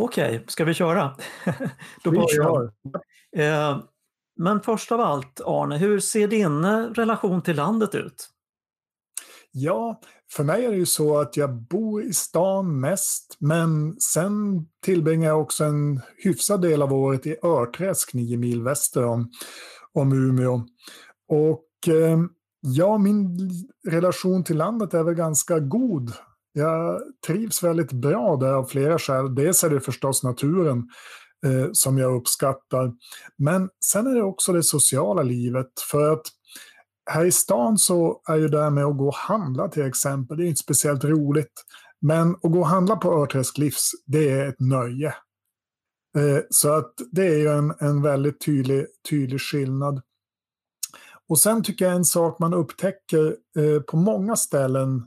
Okej, okay, ska vi köra? Då vi kör. Eh, men först av allt, Arne, hur ser din eh, relation till landet ut? Ja, för mig är det ju så att jag bor i stan mest, men sen tillbringar jag också en hyfsad del av året i Örträsk, nio mil väster om, om Umeå. Och eh, ja, min relation till landet är väl ganska god. Jag trivs väldigt bra där av flera skäl. Dels är det förstås naturen eh, som jag uppskattar. Men sen är det också det sociala livet. För att här i stan så är ju det här med att gå och handla till exempel, det är inte speciellt roligt. Men att gå och handla på Örträsk Livs, det är ett nöje. Eh, så att det är ju en, en väldigt tydlig, tydlig skillnad. Och sen tycker jag en sak man upptäcker eh, på många ställen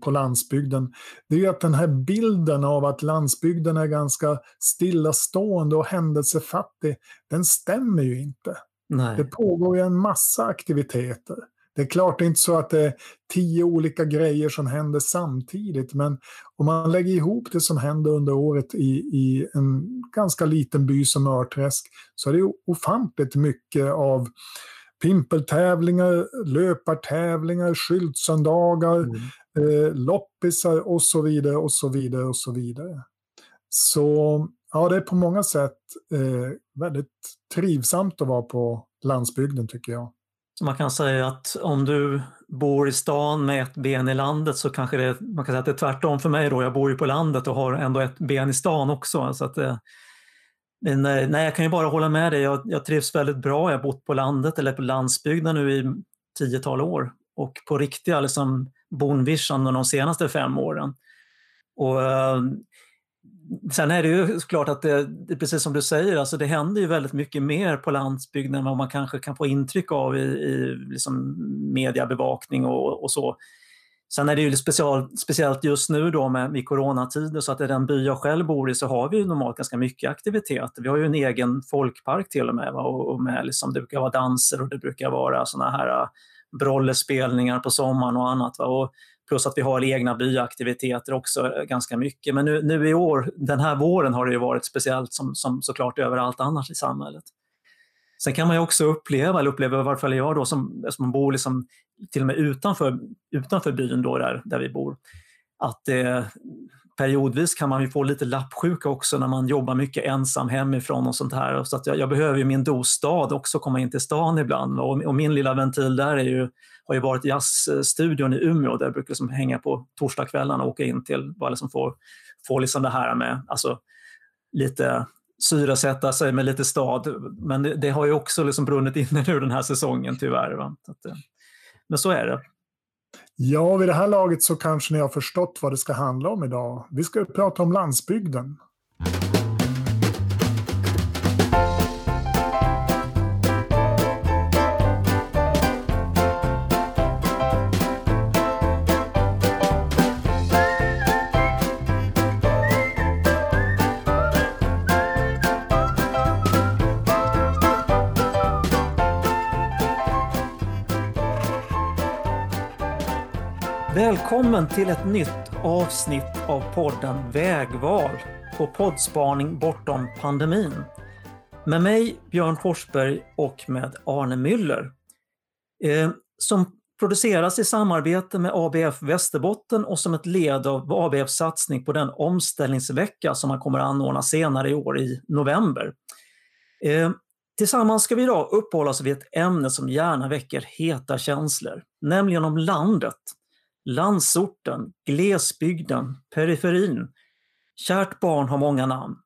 på landsbygden, det är ju att den här bilden av att landsbygden är ganska stillastående och händelsefattig, den stämmer ju inte. Nej. Det pågår ju en massa aktiviteter. Det är klart det är inte så att det är tio olika grejer som händer samtidigt, men om man lägger ihop det som händer under året i, i en ganska liten by som Örträsk så är det ofantligt mycket av pimpeltävlingar, löpartävlingar, skyltsöndagar, mm eh, loppisar och så vidare och så vidare och så vidare. Så ja, det är på många sätt eh, väldigt trivsamt att vara på landsbygden tycker jag. Så man kan säga att om du bor i stan med ett ben i landet så kanske det, man kan säga att det är tvärtom för mig då. Jag bor ju på landet och har ändå ett ben i stan också. Så att det, men, eh, nej, jag kan ju bara hålla med dig. Jag, jag trivs väldigt bra. Jag har bott på landet eller på landsbygden nu i tiotal år och på riktiga liksom bonvision de senaste fem åren. Och, eh, sen är det ju klart att det, det, precis som du säger, alltså det händer ju väldigt mycket mer på landsbygden än vad man kanske kan få intryck av i, i liksom mediebevakning och, och så. Sen är det ju special, speciellt just nu då med, med coronatider så att i den by jag själv bor i så har vi ju normalt ganska mycket aktivitet. Vi har ju en egen folkpark till och med va? och, med liksom, det brukar vara danser och det brukar vara såna här brollespelningar på sommaren och annat. Va? Och plus att vi har egna byaktiviteter också eh, ganska mycket. Men nu, nu i år, den här våren har det ju varit speciellt som, som såklart överallt annars i samhället. Sen kan man ju också uppleva, eller upplever i varje fall jag då som, som bor liksom till och med utanför, utanför byn då där, där vi bor, att eh, periodvis kan man ju få lite lappsjuka också när man jobbar mycket ensam hemifrån och sånt här. Så att jag, jag behöver ju min dostad också komma in till stan ibland och, och, min lilla ventil där är ju, har ju varit jazzstudion i Umeå där jag brukar liksom hänga på torsdagskvällarna och åka in till, bara liksom få, få liksom det här med alltså, lite syresätta sig med lite stad. Men det, det har ju också liksom brunnit inne nu den här säsongen tyvärr. Va? Att, eh, men så är det. Ja, vid det här laget så kanske ni har förstått vad det ska handla om idag. Vi ska prata om landsbygden. Välkommen till ett nytt avsnitt av podden Vägval på poddspaning bortom pandemin. Med mig Björn Forsberg och med Arne Müller. Eh, som produceras i samarbete med ABF Västerbotten och som ett led av ABFs satsning på den omställningsvecka som man kommer att anordna senare i år i november. Eh, tillsammans ska vi idag uppehålla oss vid ett ämne som gärna väcker heta känslor, nämligen om landet landsorten, glesbygden, periferin. Kärt barn har många namn.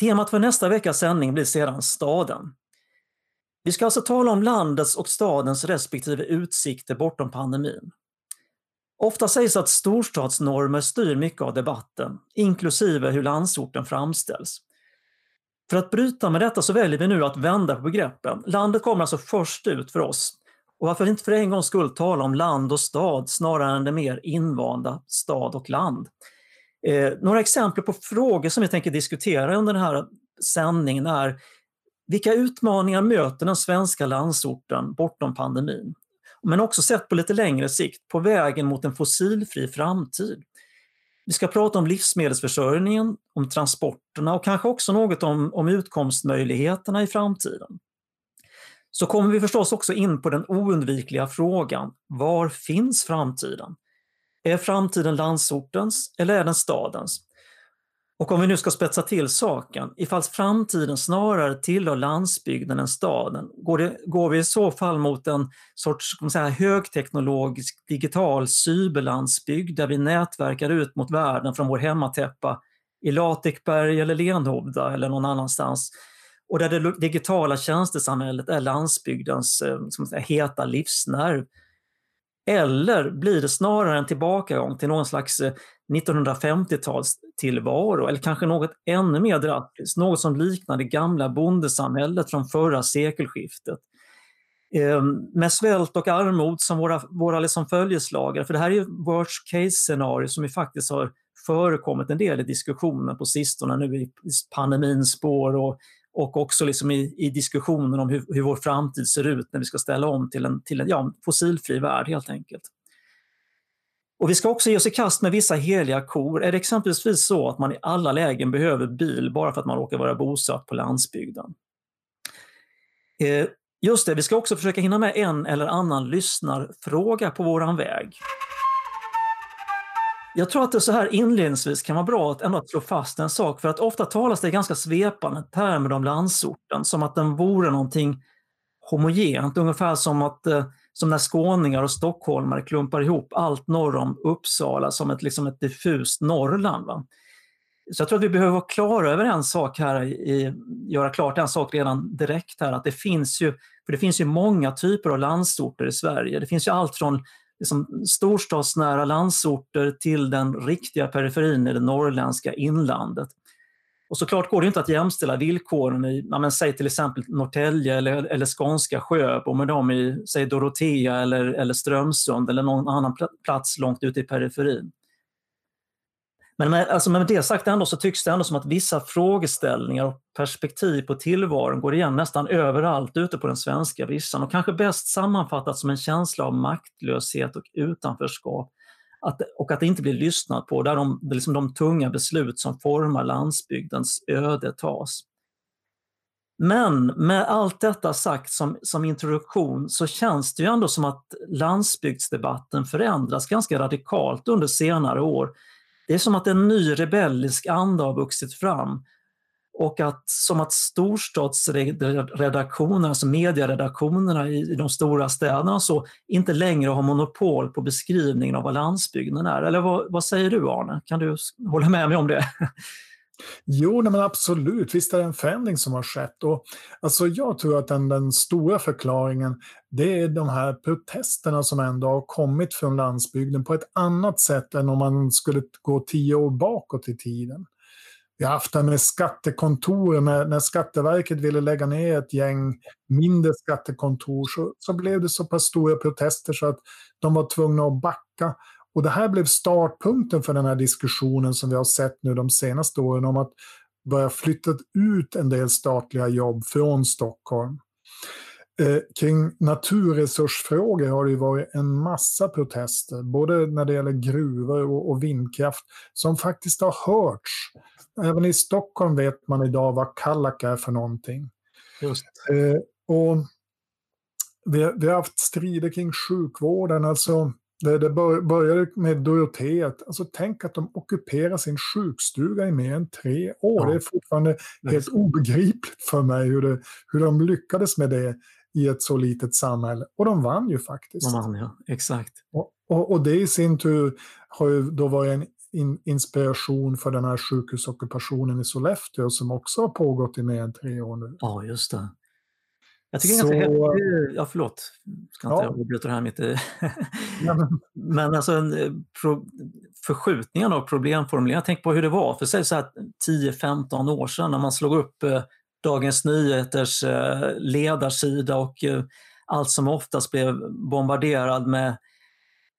Temat för nästa veckas sändning blir sedan staden. Vi ska alltså tala om landets och stadens respektive utsikter bortom pandemin. Ofta sägs att storstadsnormer styr mycket av debatten, inklusive hur landsorten framställs. För att bryta med detta så väljer vi nu att vända på begreppen. Landet kommer alltså först ut för oss och varför inte för en gångs skull tala om land och stad snarare än det mer invanda stad och land? Eh, några exempel på frågor som vi tänker diskutera under den här sändningen är vilka utmaningar möter den svenska landsorten bortom pandemin? Men också sett på lite längre sikt, på vägen mot en fossilfri framtid. Vi ska prata om livsmedelsförsörjningen, om transporterna och kanske också något om, om utkomstmöjligheterna i framtiden. Så kommer vi förstås också in på den oundvikliga frågan, var finns framtiden? Är framtiden landsortens eller är den stadens? Och om vi nu ska spetsa till saken, ifall framtiden snarare tillhör landsbygden än staden, går, det, går vi i så fall mot en sorts säga, högteknologisk digital cyberlandsbygd där vi nätverkar ut mot världen från vår hemmatäppa i Latikberg eller Lenhovda eller någon annanstans. Och där det digitala tjänstesamhället är landsbygdens eh, som säga, heta livsnerv. Eller blir det snarare en tillbakagång till någon slags eh, 1950-tals tillvaro eller kanske något ännu mer drastiskt, något som liknar det gamla bondesamhället från förra sekelskiftet. Ehm, med svält och armod som våra, våra liksom följeslagare, för det här är ju worst case-scenario som ju faktiskt har förekommit en del i diskussionen på sistone nu i pandemins spår och, och också liksom i, i diskussionen om hur, hur vår framtid ser ut när vi ska ställa om till en, till en ja, fossilfri värld helt enkelt. Och vi ska också ge oss i kast med vissa heliga kor. Är det exempelvis så att man i alla lägen behöver bil bara för att man råkar vara bosatt på landsbygden? Eh, just det, vi ska också försöka hinna med en eller annan lyssnarfråga på våran väg. Jag tror att det så här inledningsvis kan vara bra att ändå slå fast en sak, för att ofta talas det i ganska svepande termer om landsorten, som att den vore någonting homogent, ungefär som att eh, som när skåningar och stockholmare klumpar ihop allt norr om Uppsala som ett, liksom ett diffust Norrland. Va? Så jag tror att vi behöver vara klara över en sak här, i, göra klart en sak redan direkt här, att det finns ju, för det finns ju många typer av landsorter i Sverige. Det finns ju allt från liksom storstadsnära landsorter till den riktiga periferin i det norrländska inlandet. Och såklart går det inte att jämställa villkoren i, ja, men, säg till exempel Norrtälje eller, eller skånska Sjöbo med dem i, säg Dorotea eller, eller Strömsund eller någon annan plats långt ute i periferin. Men med, alltså med det sagt ändå så tycks det ändå som att vissa frågeställningar och perspektiv på tillvaron går igen nästan överallt ute på den svenska vischan och kanske bäst sammanfattat som en känsla av maktlöshet och utanförskap att, och att det inte blir lyssnat på, där de, liksom de tunga beslut som formar landsbygdens öde tas. Men med allt detta sagt som, som introduktion så känns det ju ändå som att landsbygdsdebatten förändras ganska radikalt under senare år. Det är som att en ny rebellisk anda har vuxit fram och att som att storstadsredaktionerna, alltså medieredaktionerna i, i de stora städerna så, inte längre har monopol på beskrivningen av vad landsbygden är. Eller vad, vad säger du Arne? Kan du hålla med mig om det? Jo, nej men absolut. Visst är det en förändring som har skett. Och, alltså, jag tror att den, den stora förklaringen det är de här protesterna som ändå har kommit från landsbygden på ett annat sätt än om man skulle gå tio år bakåt i tiden. Vi har haft det med skattekontor, när, när Skatteverket ville lägga ner ett gäng mindre skattekontor så, så blev det så pass stora protester så att de var tvungna att backa. Och det här blev startpunkten för den här diskussionen som vi har sett nu de senaste åren om att börja flytta ut en del statliga jobb från Stockholm. Eh, kring naturresursfrågor har det ju varit en massa protester, både när det gäller gruvor och, och vindkraft, som faktiskt har hörts Även i Stockholm vet man idag vad Kallak är för någonting. Just. Eh, och vi, vi, har haft strider kring sjukvården. Alltså, det, det började med Dorotea. Alltså, tänk att de ockuperar sin sjukstuga i mer än tre år. Ja. Det är fortfarande helt obegripligt för mig hur, det, hur de lyckades med det i ett så litet samhälle. Och de vann ju faktiskt. De vann, ja. Exakt. Och, och, och, det i sin tur har ju då varit en in, inspiration för den här sjukhusockupationen i Sollefteå som också har pågått i mer än tre år nu. Ja, just det. Jag tycker så... ganska häftigt. Ja, förlåt. Ska inte ja. avbryta det här mitt i... men alltså en, eh, pro, förskjutningen av problemformuleringen. Tänk på hur det var för här 10-15 år sedan när man slog upp eh, Dagens Nyheters eh, ledarsida och eh, allt som oftast blev bombarderad med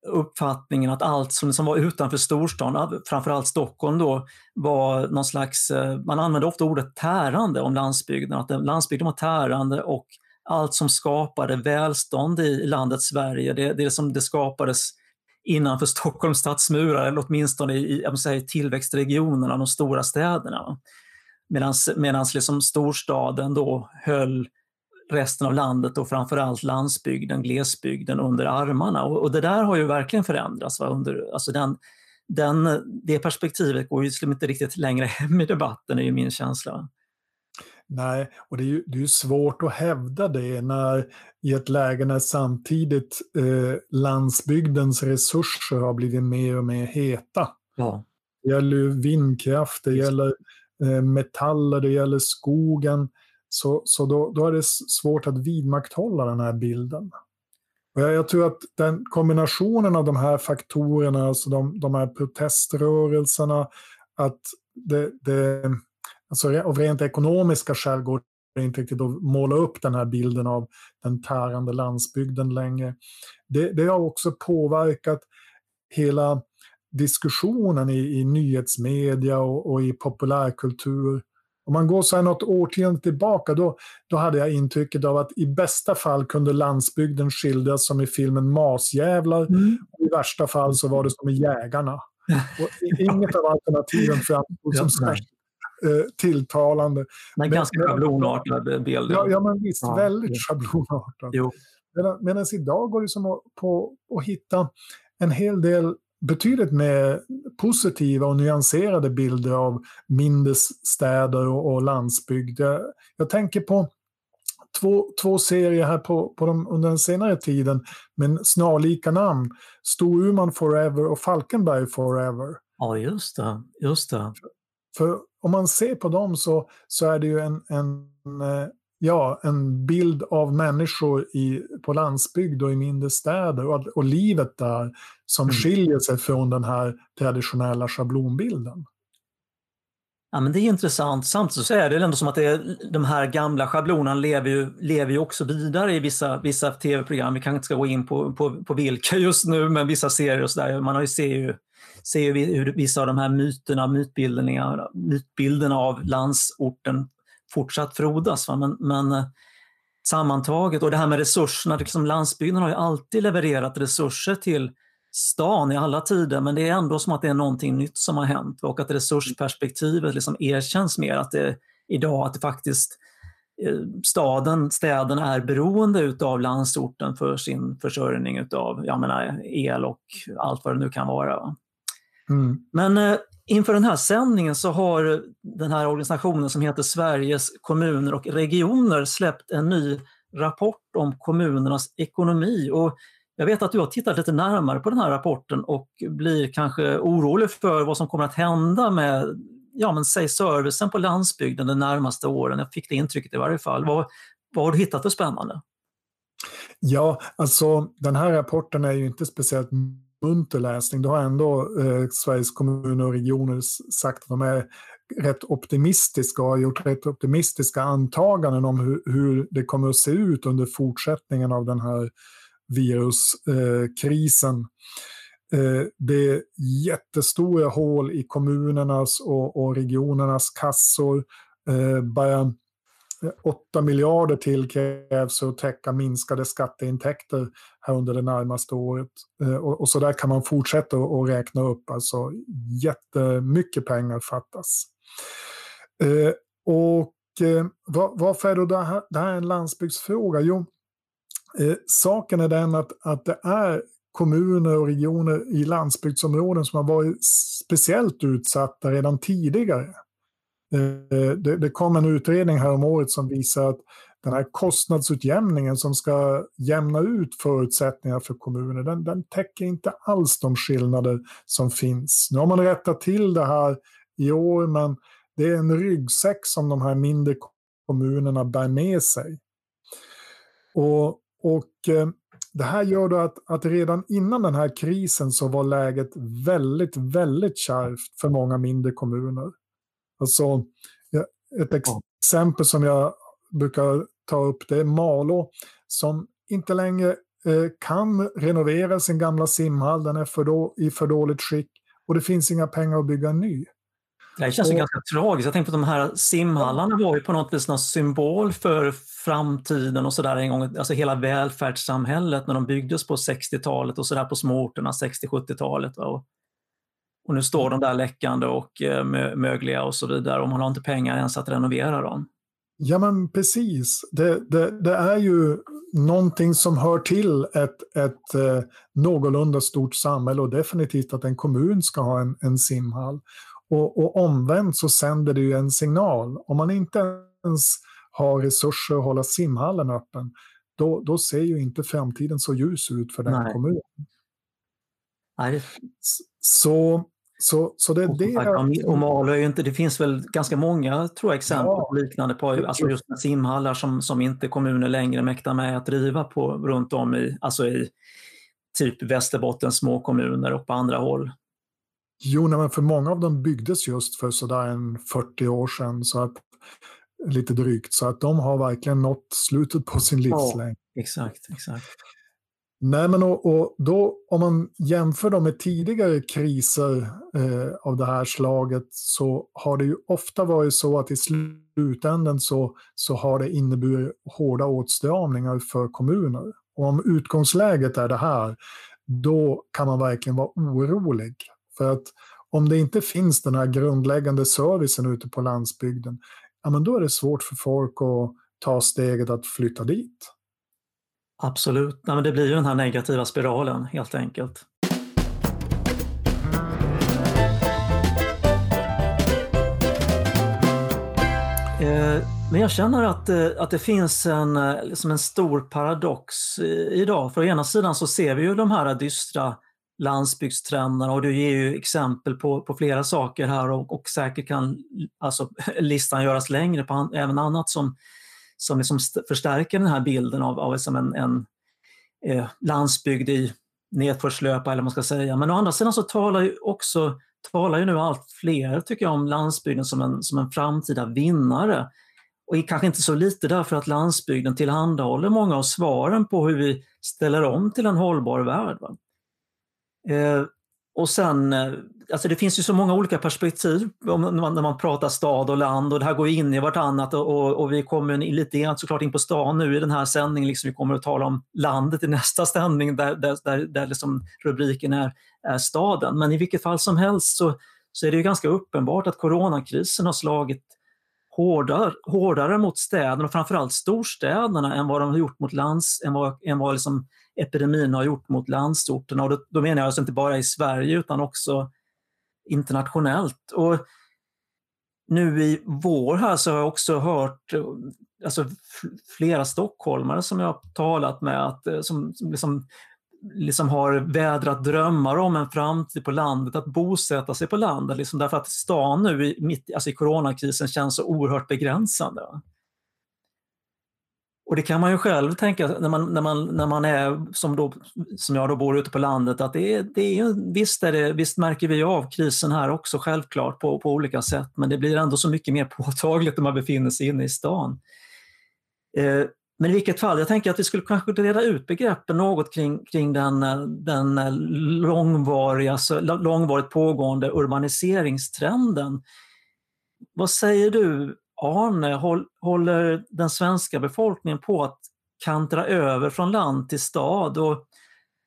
uppfattningen att allt som, som var utanför storstan, framförallt Stockholm då, var någon slags, man använde ofta ordet tärande om landsbygden, att landsbygden var tärande och allt som skapade välstånd i landet Sverige, det, det, som det skapades innanför Stockholms stadsmurar, eller åtminstone i, i säga, tillväxtregionerna, de stora städerna. Medan liksom storstaden då höll resten av landet och framförallt landsbygden, glesbygden under armarna. Och, och det där har ju verkligen förändrats. Va? Under, alltså den, den, det perspektivet går ju liksom inte riktigt längre hem i debatten, är ju min känsla. Nej, och det är ju, det är svårt att hävda det när i ett läge när samtidigt eh, landsbygdens resurser har blivit mer och mer heta. Ja. Det gäller vindkraft, det gäller eh, metaller, det gäller skogen. Så, så då, då är det svårt att vidmakthålla den här bilden. Och jag, jag, tror att den kombinationen av de här faktorerna, alltså de, de här proteströrelserna, att det, det alltså av rent ekonomiska skäl går det inte riktigt att måla upp den här bilden av den tärande landsbygden längre. Det, det har också påverkat hela diskussionen i, i nyhetsmedia och, och i populärkultur om man går så här något årtionde tillbaka, då, då hade jag intrycket av att i bästa fall kunde landsbygden skildras som i filmen Masjävlar. Mm. I värsta fall så var det som i Jägarna. Och inget av alternativen framstod som särskilt eh, tilltalande. Men ganska schablonartad bild. Ja, ja, men visst. Ja, väldigt ja. schablonartad. Medan idag går det som att, på, att hitta en hel del betydligt mer positiva och nyanserade bilder av mindre städer och, och landsbygd. Jag, jag, tänker på två, två serier här på, på de, under den senare tiden med snarlika namn. Storuman Forever och Falkenberg Forever. Ja, just det. Just det. För om man ser på dem så, så är det ju en, en eh, ja, en bild av människor i, på landsbygd och i mindre städer och, och livet där som mm. skiljer sig från den här traditionella schablonbilden. Ja, men det är intressant. Samtidigt så är det ändå som att det de här gamla schablonerna lever ju, lever ju också vidare i vissa, vissa tv-program. Vi kanske inte ska gå in på, på, på vilka just nu, men vissa serier och sådär. Man har ju ser ju, ser vi hur vissa av de här myterna, mytbildningarna, mytbilderna av landsorten fortsatt frodas. Va? Men, men eh, sammantaget, och det här med resurserna, liksom landsbygden har ju alltid levererat resurser till stan i alla tider, men det är ändå som att det är någonting nytt som har hänt och att resursperspektivet liksom erkänns mer att det idag att det faktiskt eh, staden, städerna är beroende utav landsorten för sin försörjning utav jag menar, eh, el och allt vad det nu kan vara. Mm. Men eh, Inför den här sändningen så har den här organisationen som heter Sveriges kommuner och regioner släppt en ny rapport om kommunernas ekonomi. Och jag vet att du har tittat lite närmare på den här rapporten och blir kanske orolig för vad som kommer att hända med ja, men säg servicen på landsbygden de närmaste åren. Jag fick det intrycket i varje fall. Vad, vad har du hittat för spännande? Ja, alltså den här rapporten är ju inte speciellt munter läsning. Då har ändå eh, Sveriges kommuner och regioner sagt att de är rätt optimistiska och har gjort rätt optimistiska antaganden om hur, hur det kommer att se ut under fortsättningen av den här viruskrisen. Eh, eh, det är jättestora hål i kommunernas och, och regionernas kassor. Eh, bara 8 miljarder till krävs för att täcka minskade skatteintäkter här under det närmaste året. Eh, och, och så där kan man fortsätta att räkna upp. Alltså jättemycket pengar fattas. Eh, och eh, varför är då det här, det här en landsbygdsfråga? Jo, saken är den att, att det är kommuner och regioner i landsbygdsområden som har varit speciellt utsatta redan tidigare. Eh, det, det kom en utredning här om året som visar att den här kostnadsutjämningen som ska jämna ut förutsättningar för kommuner, den, den täcker inte alls de skillnader som finns. Nu har man rättat till det här i år, men det är en ryggsäck som de här mindre kommunerna bär med sig. Och, och eh, det här gör då att, att redan innan den här krisen så var läget väldigt, väldigt kärvt för många mindre kommuner. Alltså, ett exempel som jag brukar ta upp det är Malå som inte längre eh, kan renovera sin gamla simhall. Den är för då, i för dåligt skick och det finns inga pengar att bygga en ny. Det känns och, ju ganska tragiskt. Jag tänkte på de här simhallarna var ju på något vis någon symbol för framtiden och sådär en gång. Alltså hela välfärdssamhället när de byggdes på 60-talet och sådär på småorterna 60-70-talet. Och, och nu står de där läckande och eh, mögliga och så vidare och man har inte pengar ens att renovera dem. Ja men precis. Det, det, det är ju någonting som hör till ett, ett eh, någorlunda stort samhälle och definitivt att en kommun ska ha en, en simhall. Och, och omvänt så sänder det ju en signal. Om man inte ens har resurser att hålla simhallen öppen, då, då ser ju inte framtiden så ljus ut för den Nej. kommunen. Nej. Så så, så det är det. Och Malå är inte, det finns väl ganska många tror jag, exempel ja. på liknande på alltså just med simhallar som, som inte kommuner längre mäktar med att driva på runt om i, alltså i typ Västerbottens små kommuner och på andra håll. Jo, men för många av dem byggdes just för sådär en 40 år sedan, så att, lite drygt, så att de har verkligen nått slutet på sin livslängd. Ja, exakt, exakt. Nej, men och, och, då, om man jämför dem med tidigare kriser eh, av det här slaget så har det ju ofta varit så att i slutändan så, så har det inneburit hårda åtstramningar för kommuner. Och om utgångsläget är det här, då kan man verkligen vara orolig. För att om det inte finns den här grundläggande servicen ute på landsbygden, ja, men då är det svårt för folk att ta steget att flytta dit. Absolut, Nej, men det blir ju den här negativa spiralen helt enkelt. Eh, men jag känner att, eh, att det finns en, eh, liksom en stor paradox idag. För å ena sidan så ser vi ju de här dystra landsbygdstrenderna och du ger ju exempel på, på flera saker här och, och säkert kan alltså, listan göras längre på även annat som, som liksom förstärker den här bilden av, av liksom en, en eh, landsbygd i nedförslöpa eller vad man ska säga. Men å andra sidan så talar ju också talar ju nu allt fler tycker jag om landsbygden som en, som en framtida vinnare. Och kanske inte så lite därför att landsbygden tillhandahåller många av svaren på hur vi ställer om till en hållbar värld. Eh, och sen, eh, alltså det finns ju så många olika perspektiv när man, när man pratar stad och land och det här går in i vartannat och, och, och vi kommer lite grann såklart in på stan nu i den här sändningen. Liksom vi kommer att tala om landet i nästa sändning där, där, där, där liksom rubriken är, är staden. Men i vilket fall som helst så, så är det ju ganska uppenbart att coronakrisen har slagit hårdare, hårdare mot städerna och framförallt storstäderna än vad de har gjort mot lands, än vad, än vad liksom epidemin har gjort mot landsorterna. Och då, då menar jag alltså inte bara i Sverige utan också internationellt. Och nu i vår här så har jag också hört alltså, flera stockholmare som jag har talat med att, eh, som, som liksom, liksom har vädrat drömmar om en framtid på landet, att bosätta sig på landet. Liksom därför att stan nu i, mitt, alltså i coronakrisen känns så oerhört begränsande. Och det kan man ju själv tänka när man, när man, när man är, som, då, som jag då bor ute på landet, att det är, det är, visst, är det, visst märker vi av krisen här också självklart på, på olika sätt, men det blir ändå så mycket mer påtagligt när man befinner sig inne i stan. Eh, men i vilket fall, jag tänker att vi skulle kanske reda ut begreppen något kring, kring den, den långvariga, alltså, långvarigt pågående urbaniseringstrenden. Vad säger du Arne, håller den svenska befolkningen på att kantra över från land till stad? Och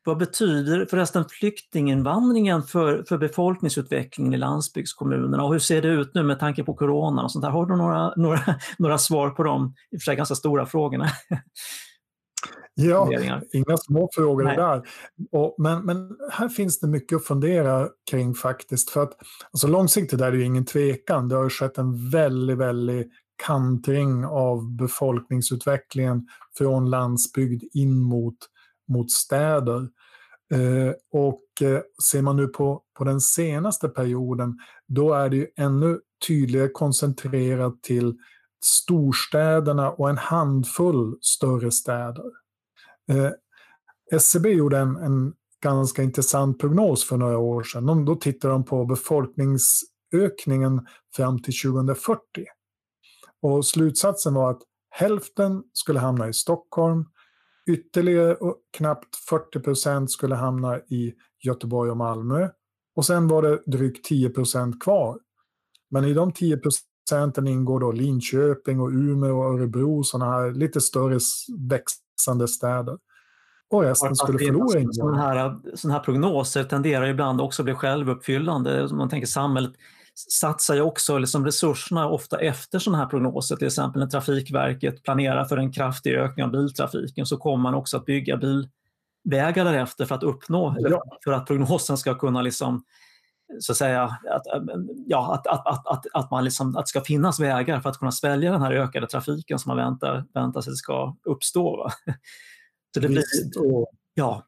vad betyder förresten flyktinginvandringen för, för befolkningsutvecklingen i landsbygdskommunerna? Och hur ser det ut nu med tanke på corona och sånt där? Har du några, några, några svar på de i och för sig ganska stora frågorna? Ja, inga små frågor Nej. där. Och, men, men här finns det mycket att fundera kring faktiskt. För att alltså långsiktigt är det ju ingen tvekan. Det har skett en väldigt, väldigt kantring av befolkningsutvecklingen från landsbygd in mot, mot städer. Eh, och eh, ser man nu på, på den senaste perioden, då är det ju ännu tydligare koncentrerat till storstäderna och en handfull större städer. Eh, SCB gjorde en, en ganska intressant prognos för några år sedan. De, då tittade de på befolkningsökningen fram till 2040. Och slutsatsen var att hälften skulle hamna i Stockholm, ytterligare knappt 40 procent skulle hamna i Göteborg och Malmö och sen var det drygt 10 procent kvar Men i de 10 procenten ingår då Linköping och Umeå och Örebro, sådana här lite större växande städer. Och resten skulle förlora invånare. Sådana här, såna här prognoser tenderar ibland också att bli självuppfyllande. Man tänker samhället satsar ju också liksom resurserna ofta efter sådana här prognoser. Till exempel när Trafikverket planerar för en kraftig ökning av biltrafiken så kommer man också att bygga bilvägar därefter för att uppnå, ja. för att prognosen ska kunna liksom så att säga, att, ja, att, att, att, att, att, man liksom, att det ska finnas vägar för att kunna svälja den här ökade trafiken som man väntar, väntar sig ska uppstå. Va? Så det blir, ja.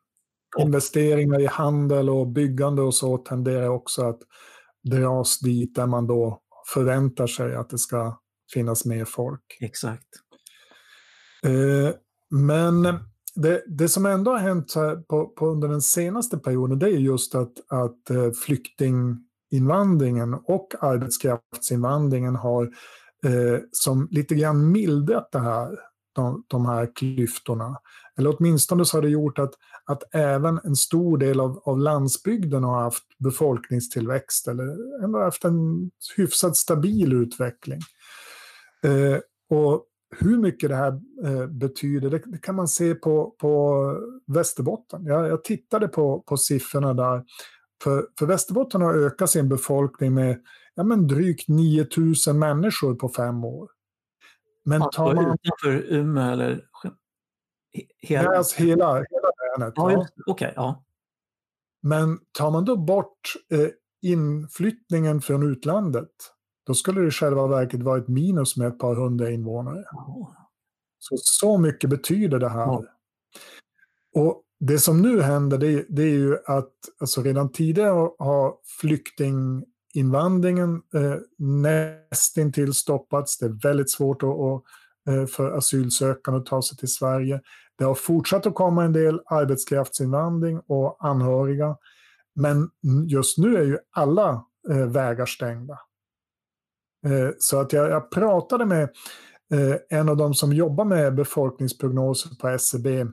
Investeringar i handel och byggande och så tenderar också att dras dit där man då förväntar sig att det ska finnas mer folk. Exakt. Eh, men det, det som ändå har hänt på, på under den senaste perioden det är just att, att eh, flyktinginvandringen och arbetskraftsinvandringen har eh, som lite grann mildrat det här, de, de här klyftorna. Eller åtminstone så har det gjort att, att även en stor del av, av landsbygden har haft befolkningstillväxt eller ändå haft en hyfsat stabil utveckling. Eh, och hur mycket det här eh, betyder det, det, kan man se på, på Västerbotten. Jag, jag tittade på, på siffrorna där. För, för Västerbotten har ökat sin befolkning med ja, men drygt 9000 människor på fem år. Men tar man... Utanför Umeå eller Hela, Nej, alltså hela, hela länet. Ja, ja. Okay, ja. Men tar man då bort eh, inflyttningen från utlandet, då skulle det i själva verket vara ett minus med ett par hundra invånare. Så, så mycket betyder det här. Oh. Och det som nu händer det, det, är ju att alltså redan tidigare har flyktinginvandringen eh, nästintill stoppats. Det är väldigt svårt att, att Eh, för asylsökande att ta sig till Sverige. Det har fortsatt att komma en del arbetskraftsinvandring och anhöriga. Men just nu är ju alla eh, vägar stängda. Eh, så att jag, jag pratade med en av de som jobbar med befolkningsprognoser på SCB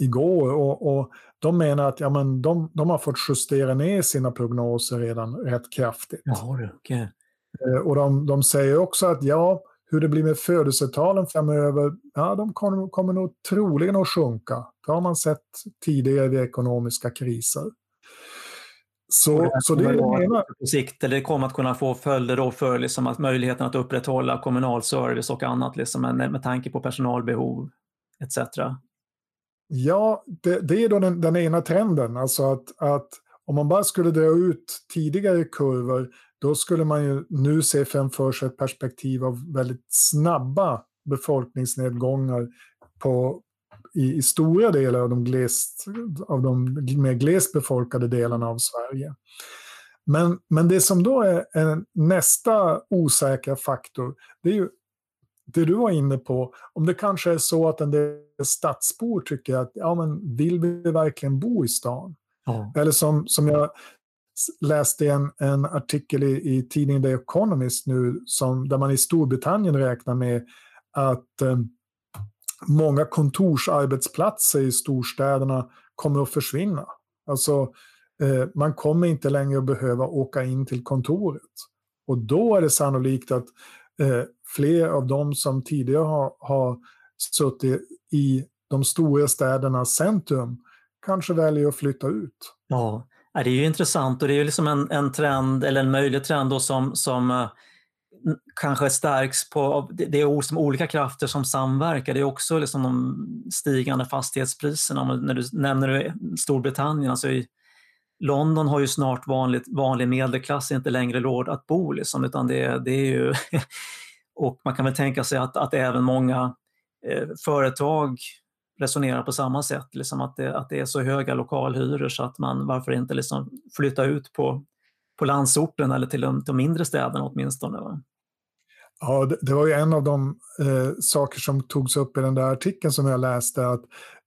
igår och, och de menar att ja, men de, de har fått justera ner sina prognoser redan rätt kraftigt. Jaha, okay. Och de, de säger också att ja, hur det blir med födelsetalen framöver, ja, de kommer, kommer nog troligen att sjunka. Det har man sett tidigare vid ekonomiska kriser. Så det, så det är det ena. På sikt, eller det kommer att kunna få följder då för liksom att möjligheten att upprätthålla kommunal service och annat liksom, med, med tanke på personalbehov etc. Ja, det, det är då den, den, ena trenden. Alltså att, att om man bara skulle dra ut tidigare kurvor då skulle man ju nu se framför sig ett perspektiv av väldigt snabba befolkningsnedgångar på, i, i stora delar av de, glest, av de mer glest befolkade delarna av Sverige. Men, men det som då är, är nästa osäkra faktor, det är ju det du var inne på, om det kanske är så att en del stadsbor tycker att ja, men vill vi verkligen bo i stan? Ja. Eller som, som jag läste en, en artikel i, i tidningen The Economist nu som, där man i Storbritannien räknar med att eh, många kontorsarbetsplatser i storstäderna kommer att försvinna. Alltså, eh, man kommer inte längre att behöva åka in till kontoret. Och då är det sannolikt att eh, fler av de som tidigare har, har suttit i de stora städernas centrum kanske väljer att flytta ut. Ja, det är ju intressant och det är ju liksom en, en trend, eller en möjlig trend då som, som uh, kanske stärks på, det är som olika krafter som samverkar. Det är också liksom de stigande fastighetspriserna. När du nämner Storbritannien, alltså i London har ju snart vanligt, vanlig medelklass inte längre råd att bo, liksom, utan det, det är ju... och man kan väl tänka sig att, att även många eh, företag resonerar på samma sätt, liksom att, det, att det är så höga lokalhyror så att man varför inte liksom flytta ut på, på landsorten eller till de, de mindre städerna åtminstone. Va? Ja, det, det, var ju en av de eh, saker som togs upp i den där artikeln som jag läste, att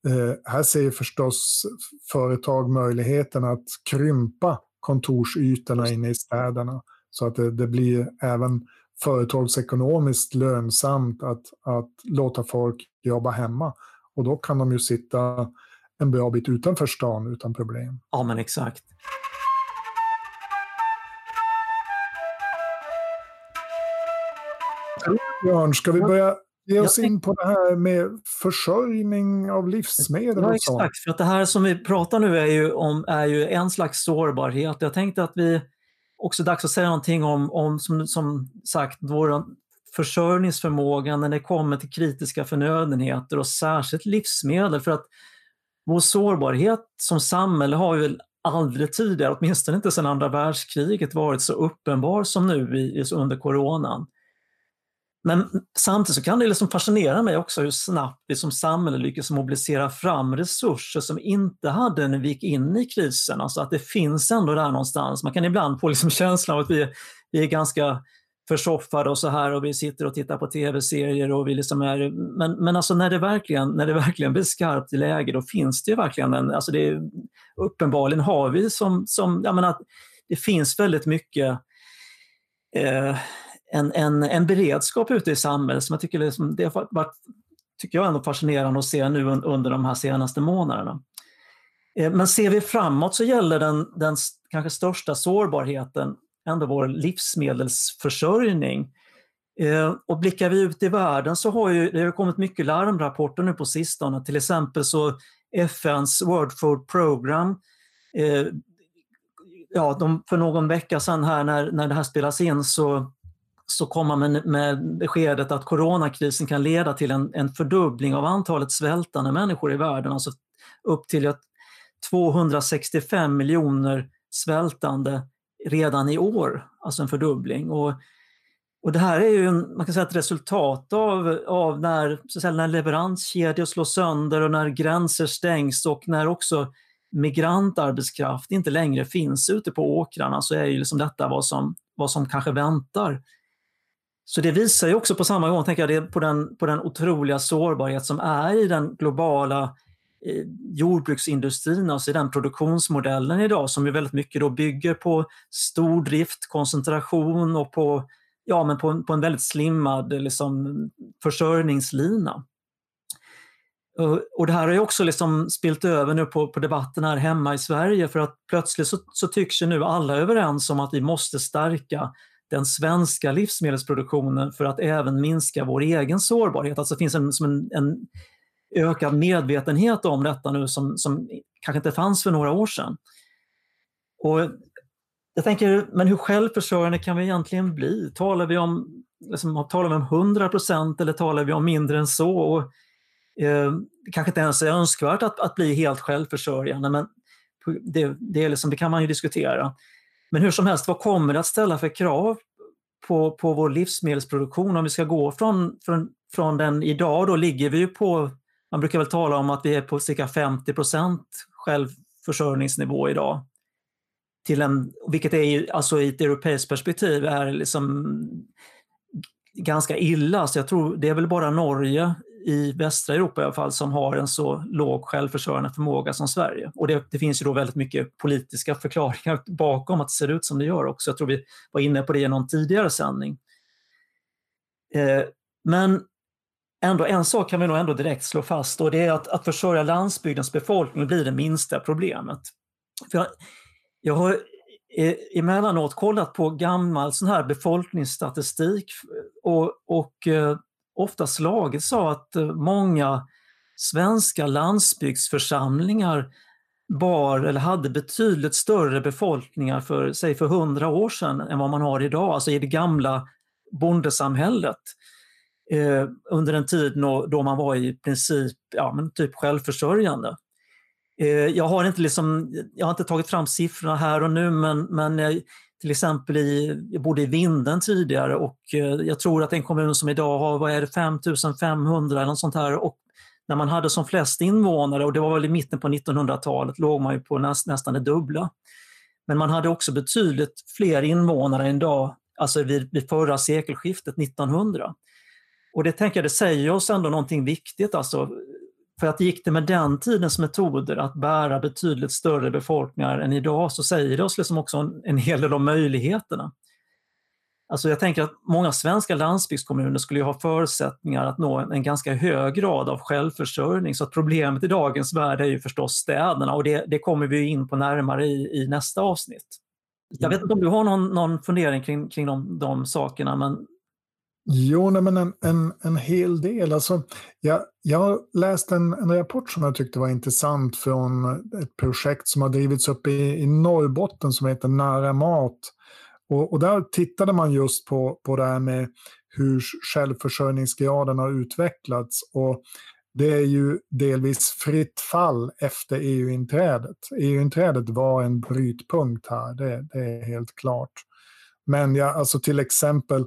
eh, här ser förstås företag möjligheten att krympa kontorsytorna inne i städerna så att det, det blir även företagsekonomiskt lönsamt att, att låta folk jobba hemma. Och då kan de ju sitta en bra bit utanför stan utan problem. Ja, men exakt. Björn, ska vi börja ge oss in på det här med försörjning av livsmedel ja? Exakt, för att det här som vi pratar nu är ju, om, är ju en slags sårbarhet. Jag tänkte att vi också dags att säga någonting om, om som, som sagt, vår försörjningsförmåga när det kommer till kritiska förnödenheter och särskilt livsmedel. För att vår sårbarhet som samhälle har ju aldrig tidigare, åtminstone inte sedan andra världskriget, varit så uppenbar som nu i, under coronan. Men samtidigt så kan det liksom fascinera mig också hur snabbt vi som samhälle lyckas mobilisera fram resurser som inte hade när vi gick in i krisen. Alltså att det finns ändå där någonstans. Man kan ibland få liksom känslan av att vi, vi är ganska försoffade och så här och vi sitter och tittar på tv-serier och vi liksom är... Men, men alltså när det, verkligen, när det verkligen blir skarpt i läge då finns det ju verkligen en... Alltså det är, uppenbarligen har vi som... som jag menar, det finns väldigt mycket eh, en, en, en beredskap ute i samhället som jag tycker liksom, det har varit tycker jag ändå fascinerande att se nu under de här senaste månaderna. Eh, men ser vi framåt så gäller den, den kanske största sårbarheten ändå vår livsmedelsförsörjning. Eh, och blickar vi ut i världen så har ju, det har kommit mycket larmrapporter nu på sistone. Till exempel så FNs World Food Program eh, ja, de, för någon vecka sedan här när, när det här spelas in så, så kom man med, med beskedet att coronakrisen kan leda till en, en fördubbling av antalet svältande människor i världen, alltså upp till 265 miljoner svältande redan i år, alltså en fördubbling. Och, och det här är ju en, man kan säga ett resultat av, av när, så säga, när leveranskedjor slås sönder och när gränser stängs och när också migrantarbetskraft inte längre finns ute på åkrarna så är ju liksom detta vad som, vad som kanske väntar. Så det visar ju också på samma gång tänker jag, det på, den, på den otroliga sårbarhet som är i den globala eh, jordbruksindustrin, alltså i den produktionsmodellen idag som ju väldigt mycket då bygger på stordrift, koncentration och på, ja, men på, på en väldigt slimmad liksom, försörjningslina. Och det här har ju också liksom spilt över nu på, på debatten här hemma i Sverige för att plötsligt så, så tycks ju nu alla överens om att vi måste stärka den svenska livsmedelsproduktionen för att även minska vår egen sårbarhet. Alltså det finns en, som en, en ökad medvetenhet om detta nu som, som kanske inte fanns för några år sedan. Och jag tänker, men hur självförsörjande kan vi egentligen bli? Talar vi om, liksom, talar vi om 100 procent eller talar vi om mindre än så? Och, eh, det kanske inte ens är önskvärt att, att bli helt självförsörjande, men det, det, är liksom, det kan man ju diskutera. Men hur som helst, vad kommer det att ställa för krav på, på vår livsmedelsproduktion om vi ska gå från, från, från den idag, då ligger vi ju på man brukar väl tala om att vi är på cirka 50 procent självförsörjningsnivå idag. Till en, vilket är alltså i ett europeiskt perspektiv är liksom ganska illa. Så jag tror det är väl bara Norge i västra Europa i alla fall som har en så låg självförsörjande förmåga som Sverige. Och det, det, finns ju då väldigt mycket politiska förklaringar bakom att det ser ut som det gör också. Jag tror vi var inne på det i någon tidigare sändning. Eh, men ändå, en sak kan vi nog ändå direkt slå fast och det är att, att försörja landsbygdens befolkning blir det minsta problemet. För jag, jag har emellanåt kollat på gammal sån här befolkningsstatistik och, och eh, ofta slagits av att eh, många svenska landsbygdsförsamlingar bar eller hade betydligt större befolkningar för, säg för hundra år sedan än vad man har idag, alltså i det gamla bondesamhället eh, under en tid då, man var i princip ja, men typ självförsörjande. Eh, jag, har inte liksom, jag har inte tagit fram siffrorna här och nu men, men eh, till exempel i, jag bodde i Vinden tidigare och eh, jag tror att en kommun som idag har vad är det, 5500 eller något sånt här och när man hade som flest invånare, och det var väl i mitten på 1900-talet, låg man ju på näst, nästan det dubbla. Men man hade också betydligt fler invånare än idag, alltså vid, vid förra sekelskiftet 1900. Och det tänker jag, det säger oss ändå någonting viktigt. Alltså, för att gick det med den tidens metoder att bära betydligt större befolkningar än idag så säger det oss liksom också en, en hel del om möjligheterna. Alltså jag tänker att många svenska landsbygdskommuner skulle ha förutsättningar att nå en, en, ganska hög grad av självförsörjning. Så att problemet i dagens värld är ju förstås städerna och det, det kommer vi in på närmare i, i, nästa avsnitt. Jag vet inte om du har någon, någon fundering kring, kring de, de sakerna, men Jo, nej, men en, en, en hel del. Alltså, jag, jag läste en, en rapport som jag tyckte var intressant från ett projekt som har drivits upp i, i Norrbotten som heter Nära mat. Och, och där tittade man just på, på det här med hur självförsörjningsgraden har utvecklats. Och det är ju delvis fritt fall efter EU-inträdet. EU-inträdet var en brytpunkt här, det, det är helt klart. Men ja, alltså till exempel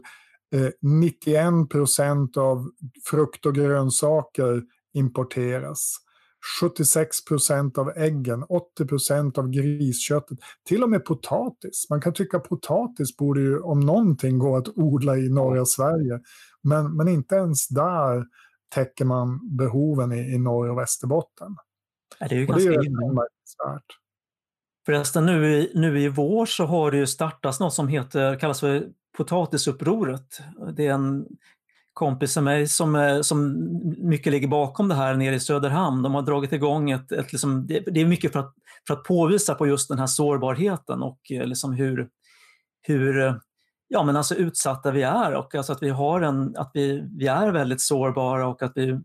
91 procent av frukt och grönsaker importeras. 76 procent av äggen, 80 procent av grisköttet, till och med potatis. Man kan tycka potatis borde ju om någonting gå att odla i norra Sverige. Men, men inte ens där täcker man behoven i, i Norr och Västerbotten. Ja, det är ju och ganska anmärkningsvärt. Förresten, nu i, nu i vår så har det ju startats något som heter, kallas för potatisupproret. Det är en kompis till mig som, eh, som mycket ligger bakom det här nere i Söderhamn. De har dragit igång ett, ett liksom, det, det, är mycket för att, för att påvisa på just den här sårbarheten och eh, liksom hur, hur eh, ja, men alltså utsatta vi är och alltså att vi, har en, att vi, vi är väldigt sårbara och att vi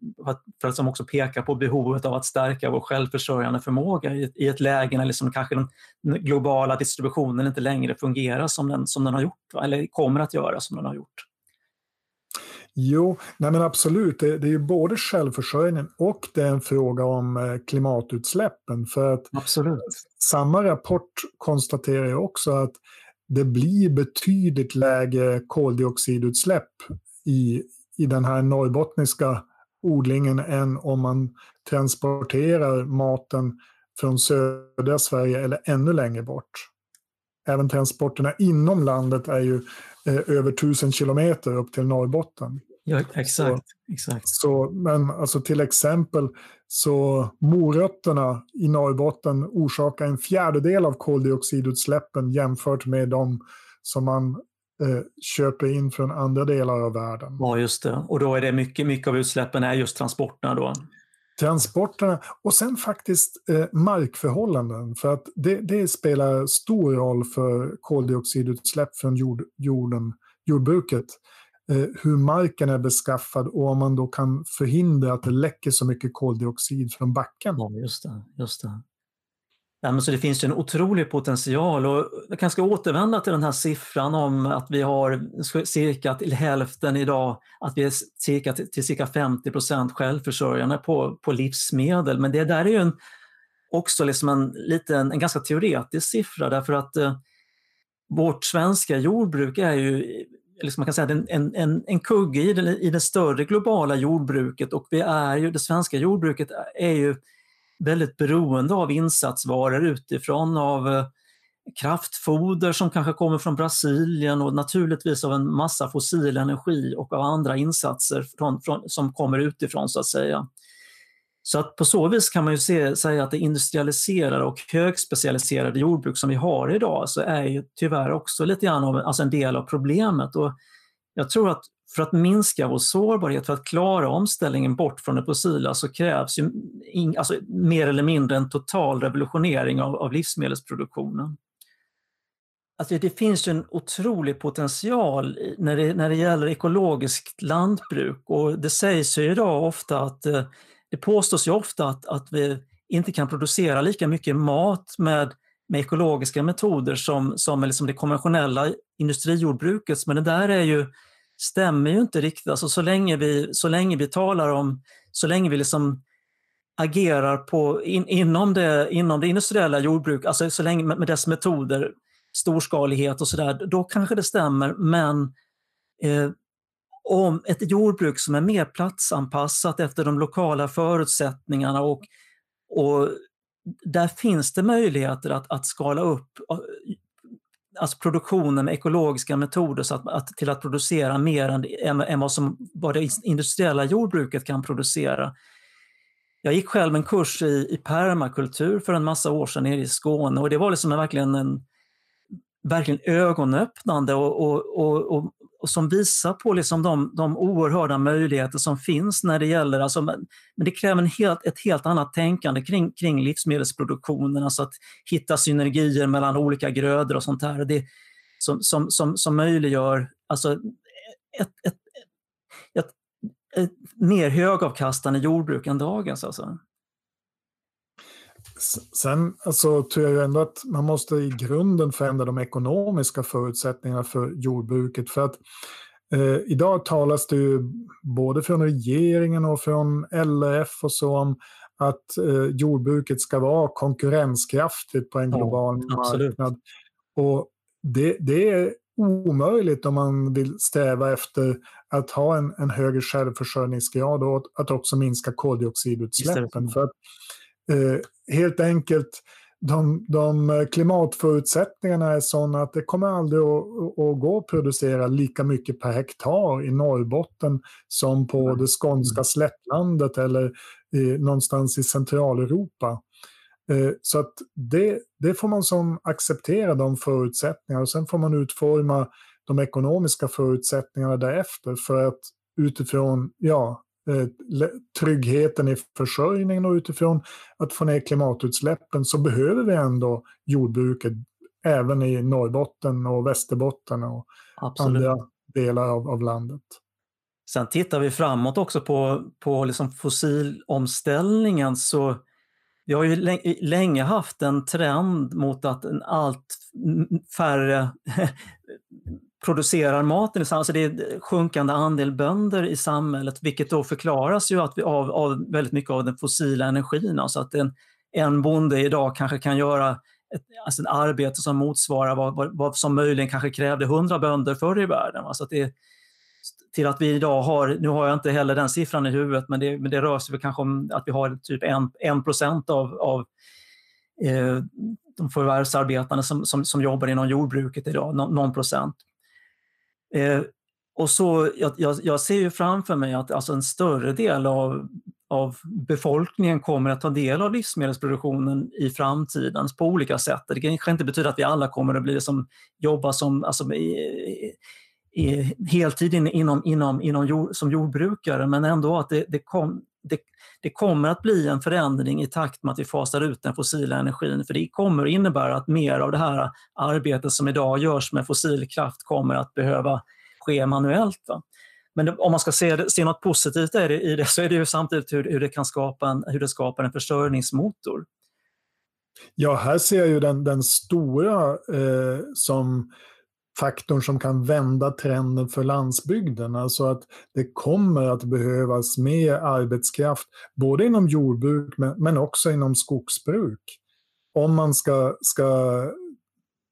för att som också pekar på behovet av att stärka vår självförsörjande förmåga i, i ett läge när liksom kanske den globala distributionen inte längre fungerar som den, som den har gjort eller kommer att göra som den har gjort. Jo, nej men absolut. Det, det är ju både självförsörjning och det är en fråga om eh, klimatutsläppen. För att absolut. samma rapport konstaterar ju också att det blir betydligt lägre koldioxidutsläpp i, i den här norrbottniska odlingen än om man transporterar maten från södra Sverige eller ännu längre bort. Även transporterna inom landet är ju eh, över tusen kilometer upp till Norrbotten. Ja, exakt. Så, exakt. Så, men alltså till exempel så morötterna i Norrbotten orsakar en fjärdedel av koldioxidutsläppen jämfört med de som man eh, köper in från andra delar av världen. Ja, just det. Och då är det mycket, mycket av utsläppen är just transporterna då? Transporterna och sen faktiskt eh, markförhållanden. För att det, det, spelar stor roll för koldioxidutsläpp från jord, jorden, jordbruket. Eh, hur marken är beskaffad och om man då kan förhindra att det läcker så mycket koldioxid från backen. Ja, just det. Just det. Ja, men så det finns ju en otrolig potential och jag kanske ska återvända till den här siffran om att vi har cirka till hälften idag, att vi är cirka till cirka 50 procent självförsörjande på, på livsmedel. Men det där är ju en, också liksom en, liten, en ganska teoretisk siffra därför att eh, vårt svenska jordbruk är ju liksom man kan säga, en, en, en kugge i det, i det större globala jordbruket och vi är ju, det svenska jordbruket är ju väldigt beroende av insatsvaror utifrån, av eh, kraftfoder som kanske kommer från Brasilien och naturligtvis av en massa fossil energi och av andra insatser från, från, som kommer utifrån så att säga. Så att på så vis kan man ju se, säga att det industrialiserade och högspecialiserade jordbruk som vi har idag så är ju tyvärr också lite grann av, alltså en del av problemet. Och jag tror att för att minska vår sårbarhet, för att klara omställningen bort från det fossila så krävs ju in, alltså mer eller mindre en total revolutionering av, av livsmedelsproduktionen. Alltså det finns ju en otrolig potential när det, när det gäller ekologiskt lantbruk och det sägs ju idag ofta att eh, det påstås ju ofta att, att vi inte kan producera lika mycket mat med, med ekologiska metoder som, som liksom det konventionella industrijordbrukets, men det där är ju, stämmer ju inte riktigt. Alltså så, länge vi, så länge vi talar om, så länge vi liksom agerar på, in, inom, det, inom det industriella jordbruket, alltså så länge med, med dess metoder, storskalighet och sådär, då kanske det stämmer, men eh, om ett jordbruk som är mer platsanpassat efter de lokala förutsättningarna och, och där finns det möjligheter att, att skala upp alltså produktionen med ekologiska metoder så att, att, till att producera mer än, än vad, som, vad det industriella jordbruket kan producera. Jag gick själv en kurs i, i permakultur för en massa år sedan nere i Skåne och det var liksom verkligen en verkligen ögonöppnande och, och, och, och, och som visar på liksom de, de oerhörda möjligheter som finns när det gäller, alltså, men det kräver en helt, ett helt annat tänkande kring, kring livsmedelsproduktionen, alltså att hitta synergier mellan olika grödor och sånt här. Det, som, som, som, som möjliggör alltså ett, ett, mer högavkastande jordbruk än dagens. Alltså. Sen alltså, tror jag ändå att man måste i grunden förändra de ekonomiska förutsättningarna för jordbruket. För att eh, idag talas det ju både från regeringen och från LRF och så om att eh, jordbruket ska vara konkurrenskraftigt på en global ja, marknad. Och det, det, är omöjligt om man vill sträva efter att ha en, en högre självförsörjningsgrad och att också minska koldioxidutsläppen. För att, eh, helt enkelt, de, de klimatförutsättningarna är sådana att det kommer aldrig att, att, gå att producera lika mycket per hektar i Norrbotten som på det skånska mm. slättlandet eller i, någonstans i Centraleuropa. Eh, så att det, det får man som acceptera de förutsättningarna och sen får man utforma de ekonomiska förutsättningarna därefter för att utifrån ja, eh, tryggheten i försörjningen och utifrån att få ner klimatutsläppen så behöver vi ändå jordbruket även i Norrbotten och Västerbotten och Absolut. andra delar av, av landet. Sen tittar vi framåt också på, på liksom fossilomställningen så vi har ju länge haft en trend mot att en allt färre producerar maten. Alltså det är sjunkande andel bönder i samhället, vilket då förklaras ju att vi av, av väldigt mycket av den fossila energin. Alltså att en, en bonde idag kanske kan göra ett, alltså ett arbete som motsvarar vad, vad, vad, som möjligen kanske krävde 100 bönder förr i världen. Alltså att det, till att vi idag har, nu har jag inte heller den siffran i huvudet, men det, men det rör sig väl kanske om att vi har typ en, en procent av, av eh, de förvärvsarbetande som, som, som jobbar inom jordbruket idag, någon, någon procent. Eh, och så, jag, jag, ser ju framför mig att alltså en större del av, av befolkningen kommer att ta del av livsmedelsproduktionen i framtiden på olika sätt. Det kanske inte betyder att vi alla kommer att bli som, jobba som, alltså, i, i, heltid inom, inom, inom jord, som jordbrukare, men ändå att det, det, kom, det, det kommer att bli en förändring i takt med att vi fasar ut den fossila energin. För det kommer att innebära att mer av det här arbetet som idag görs med fossil kraft kommer att behöva ske manuellt. Va? Men om man ska se, se något positivt i det så är det ju samtidigt hur, hur, det kan skapa en, hur det skapar en försörjningsmotor. Ja, här ser jag ju den, den stora eh, som faktorn som kan vända trenden för landsbygden. Alltså att det kommer att behövas mer arbetskraft, både inom jordbruk men också inom skogsbruk. Om man ska, ska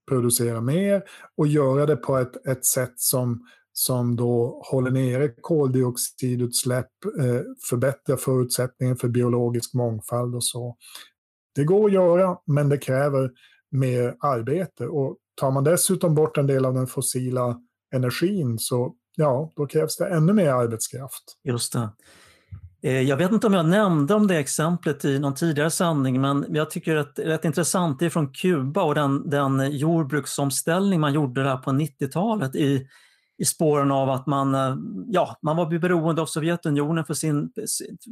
producera mer och göra det på ett, ett sätt som, som då håller nere koldioxidutsläpp, eh, förbättrar förutsättningen för biologisk mångfald och så. Det går att göra, men det kräver mer arbete. Och tar man dessutom bort en del av den fossila energin så ja, då krävs det ännu mer arbetskraft. Just det. Eh, jag vet inte om jag nämnde om det exemplet i någon tidigare sändning, men jag tycker att det är rätt intressant. Det är från Kuba och den, den jordbruksomställning man gjorde där på 90-talet i, i spåren av att man, eh, ja, man var beroende av Sovjetunionen för sin,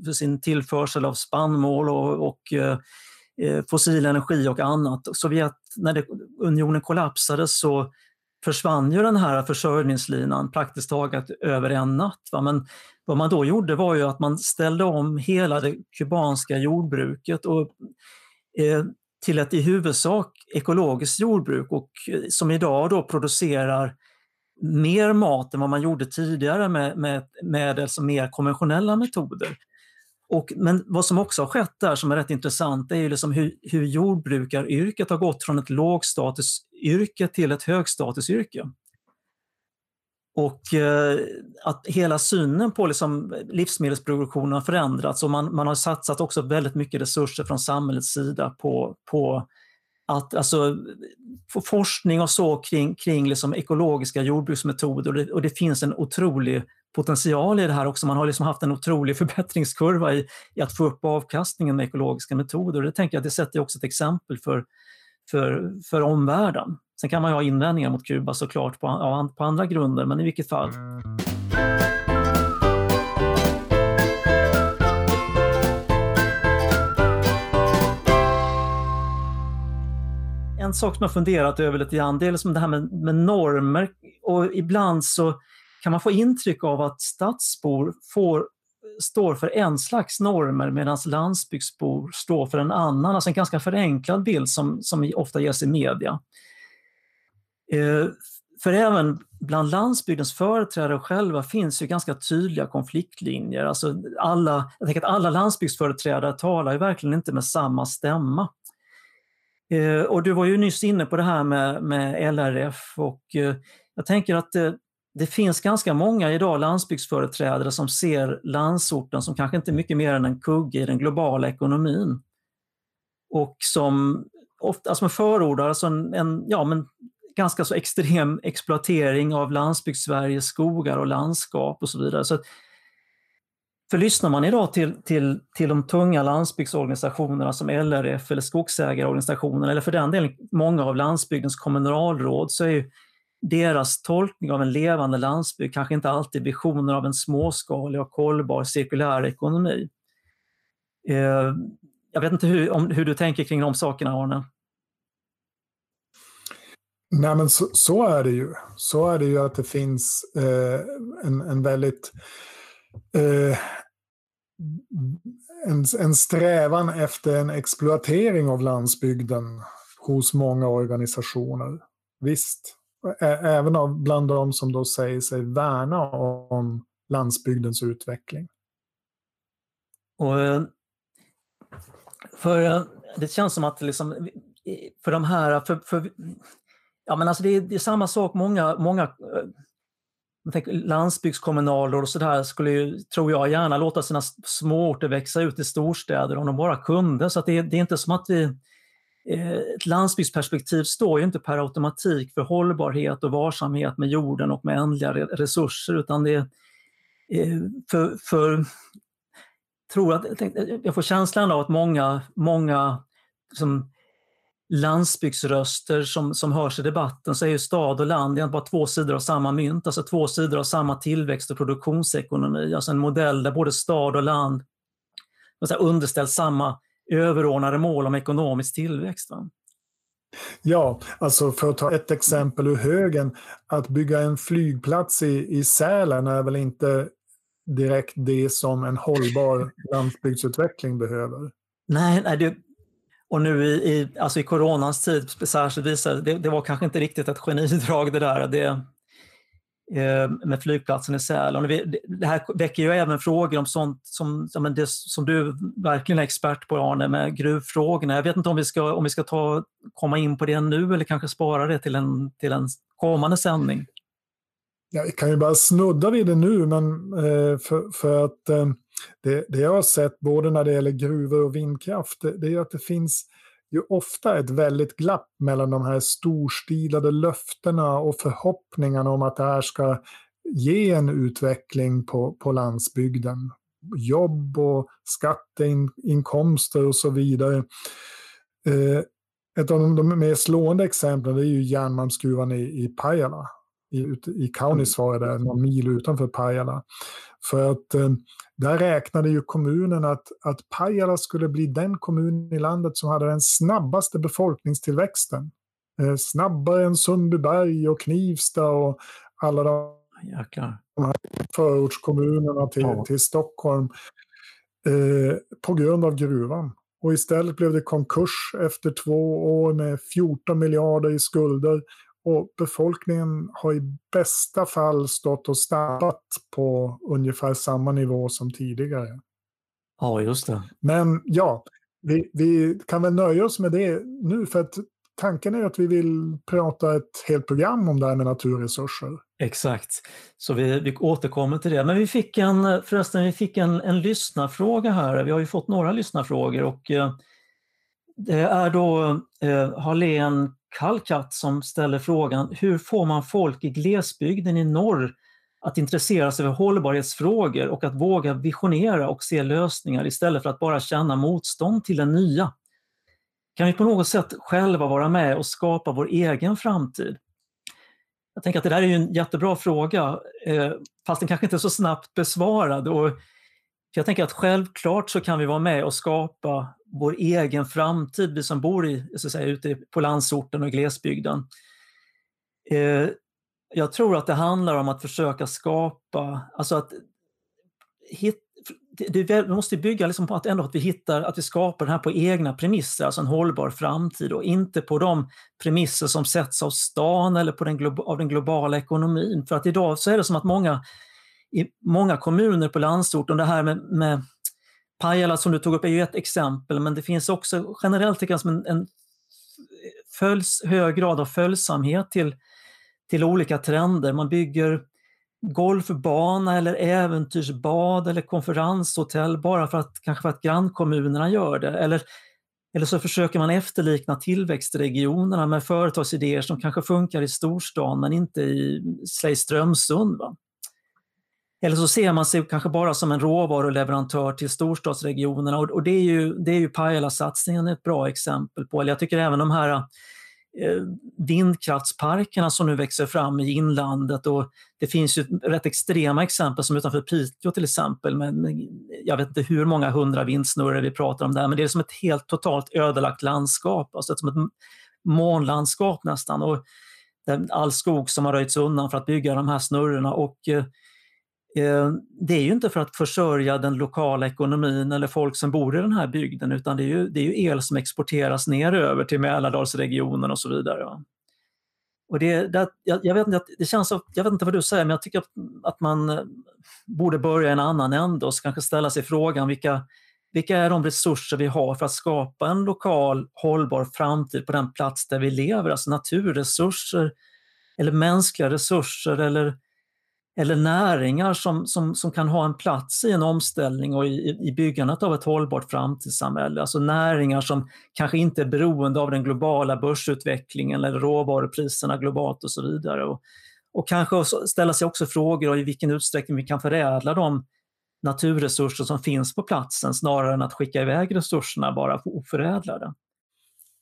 för sin tillförsel av spannmål och, och eh, Eh, fossil energi och annat. Sovjet, när det, unionen kollapsade så försvann ju den här försörjningslinan praktiskt taget över en natt. Va? Men vad man då gjorde var ju att man ställde om hela det kubanska jordbruket och, eh, till ett i huvudsak ekologiskt jordbruk och eh, som idag då producerar mer mat än vad man gjorde tidigare med, med, med alltså mer konventionella metoder. Och, men vad som också har skett där som är rätt intressant är ju liksom hur, hur jordbrukaryrket har gått från ett lågstatusyrke till ett högstatusyrke. Och eh, att hela synen på liksom livsmedelsproduktionen har förändrats och man, man har satsat också väldigt mycket resurser från samhällets sida på, på att alltså, få forskning och så kring, kring liksom ekologiska jordbruksmetoder och det, och det finns en otrolig potential i det här också. Man har liksom haft en otrolig förbättringskurva i, i att få upp avkastningen med ekologiska metoder. Det tänker jag det sätter också ett exempel för, för, för omvärlden. Sen kan man ju ha invändningar mot Kuba såklart på, på andra grunder, men i vilket fall. En sak som jag funderat över lite grann, det är liksom det här med, med normer och ibland så kan man få intryck av att stadsbor får står för en slags normer medan landsbygdsbor står för en annan. Alltså en ganska förenklad bild som, som ofta ges i media. Eh, för även bland landsbygdens företrädare själva finns ju ganska tydliga konfliktlinjer. Alltså alla, jag tänker att alla landsbygdsföreträdare talar ju verkligen inte med samma stämma. Eh, och du var ju nyss inne på det här med, med LRF och eh, jag tänker att eh, det, finns ganska många idag landsbygdsföreträdare som ser landsorten som kanske inte mycket mer än en kugge i den globala ekonomin. Och som ofta alltså förordar alltså en, en, ja, men ganska så extrem exploatering av landsbygdssveriges skogar och landskap och så vidare. Så för lyssnar man idag till, till, till de tunga landsbygdsorganisationerna som LRF eller skogsägarorganisationerna eller för den delen många av landsbygdens kommunalråd så är ju deras tolkning av en levande landsbygd kanske inte alltid visioner av en småskalig och hållbar cirkulär ekonomi. Eh, jag vet inte hur, om, hur du tänker kring de sakerna, Arne? Nej, men så, så, är det ju. Så är det ju att det finns eh, en, en väldigt eh, en, en strävan efter en exploatering av landsbygden hos många organisationer. Visst, även av, bland de som då säger sig värna om landsbygdens utveckling. Och eh, för eh, Det känns som att liksom, för de här, för, för Ja, men alltså det, är, det är samma sak, många, många eh, tänker, landsbygdskommunalråd och sådär skulle ju, tror jag, gärna låta sina småorter växa ut i storstäder om de bara kunde. Så det, det, är inte som att vi... Eh, ett landsbygdsperspektiv står ju inte per automatik för hållbarhet och varsamhet med jorden och med ändliga resurser, utan det är för, för tror att, jag får känslan av att många, många liksom, landsbygdsröster som, som hörs i debatten så är ju stad och land egentligen bara två sidor av samma mynt, alltså två sidor av samma tillväxt och produktionsekonomi. Alltså en modell där både stad och land underställs samma överordnade mål om ekonomisk tillväxt. Va? Ja, alltså för att ta ett exempel ur högen, att bygga en flygplats i, i Sälen är väl inte direkt det som en hållbar landsbygdsutveckling behöver. Nej, nej det, och nu i, i, alltså i coronans tid särskilt visade det, det var kanske inte riktigt ett genidrag det där det, Eh, med flygplatsen i Sälen. Det här väcker ju även frågor om sånt som, det, som du verkligen är expert på Arne, med gruvfrågorna. Jag vet inte om vi ska, om vi ska ta, komma in på det nu eller kanske spara det till en, till en kommande sändning. Jag kan ju bara snudda vid det nu, men eh, för, för att eh, det, det jag har sett både när det gäller gruvor och vindkraft, det, det är att det finns ju ofta ett väldigt glapp mellan de här storstilade löftena och förhoppningarna om att det här ska ge en utveckling på, på landsbygden. Jobb och skatteinkomster och så vidare. Eh, ett av de, de mer slående exemplen är ju järnmalmsgruvan i, i Pajala. I, i Kaunisvaara, någon mil utanför Pajala. För att eh, där räknade ju kommunen att, att Pajala skulle bli den kommun i landet som hade den snabbaste befolkningstillväxten. Eh, snabbare än Sundbyberg och Knivsta och alla de, de här förortskommunerna till, ja. till Stockholm. Eh, på grund av gruvan. Och istället blev det konkurs efter två år med 14 miljarder i skulder och befolkningen har i bästa fall stått och stampat på ungefär samma nivå som tidigare. Ja, just det. Men ja, vi, vi kan väl nöja oss med det nu för att tanken är att vi vill prata ett helt program om det här med naturresurser. Exakt, så vi, vi återkommer till det. Men vi fick en, förresten, vi fick en, en lyssnarfråga här. Vi har ju fått några lyssnarfrågor och eh, det är då eh, Harlén Kalkat som ställer frågan hur får man folk i glesbygden i norr att intressera sig för hållbarhetsfrågor och att våga visionera och se lösningar istället för att bara känna motstånd till det nya? Kan vi på något sätt själva vara med och skapa vår egen framtid? Jag tänker att det där är en jättebra fråga, eh, fast den kanske inte är så snabbt besvarad. Och jag tänker att självklart så kan vi vara med och skapa vår egen framtid, vi som bor i, så att säga, ute på landsorten och i glesbygden. Eh, jag tror att det handlar om att försöka skapa, alltså att hit, det, det, vi måste bygga liksom på att, ändå att vi hittar, att vi skapar det här på egna premisser, alltså en hållbar framtid och inte på de premisser som sätts av stan eller på den, av den globala ekonomin. För att idag så är det som att många, i många kommuner på landsorten, det här med, med Pajala som du tog upp är ju ett exempel, men det finns också generellt tycker jag, som en, en följs, hög grad av följsamhet till, till olika trender. Man bygger golfbana eller äventyrsbad eller konferenshotell bara för att kanske för att grannkommunerna gör det. Eller, eller så försöker man efterlikna tillväxtregionerna med företagsidéer som kanske funkar i storstan men inte i, säg Strömsund. Va? Eller så ser man sig kanske bara som en råvaruleverantör till storstadsregionerna. Och, och det är ju, det är ju Pajala-satsningen ett bra exempel på. Eller jag tycker även de här eh, vindkraftsparkerna som nu växer fram i inlandet. Och det finns ju rätt extrema exempel som utanför Piteå till exempel. Men jag vet inte hur många hundra vindsnurror vi pratar om där. Men det är som ett helt totalt ödelagt landskap, alltså som ett månlandskap nästan. Och all skog som har röjts undan för att bygga de här snurrorna. Och Eh, Eh, det är ju inte för att försörja den lokala ekonomin eller folk som bor i den här bygden utan det är ju, det är ju el som exporteras ner över till Mälardalsregionen och så vidare. Och det, det, jag, jag, vet inte, det känns, jag vet inte vad du säger, men jag tycker att, man eh, borde börja i en annan ände och kanske ställa sig frågan vilka, vilka är de resurser vi har för att skapa en lokal hållbar framtid på den plats där vi lever? Alltså naturresurser eller mänskliga resurser eller eller näringar som, som, som kan ha en plats i en omställning och i, i byggandet av ett hållbart framtidssamhälle. Alltså näringar som kanske inte är beroende av den globala börsutvecklingen eller råvarupriserna globalt och så vidare. Och, och kanske ställa sig också frågor om i vilken utsträckning vi kan förädla de naturresurser som finns på platsen snarare än att skicka iväg resurserna bara oförädlade.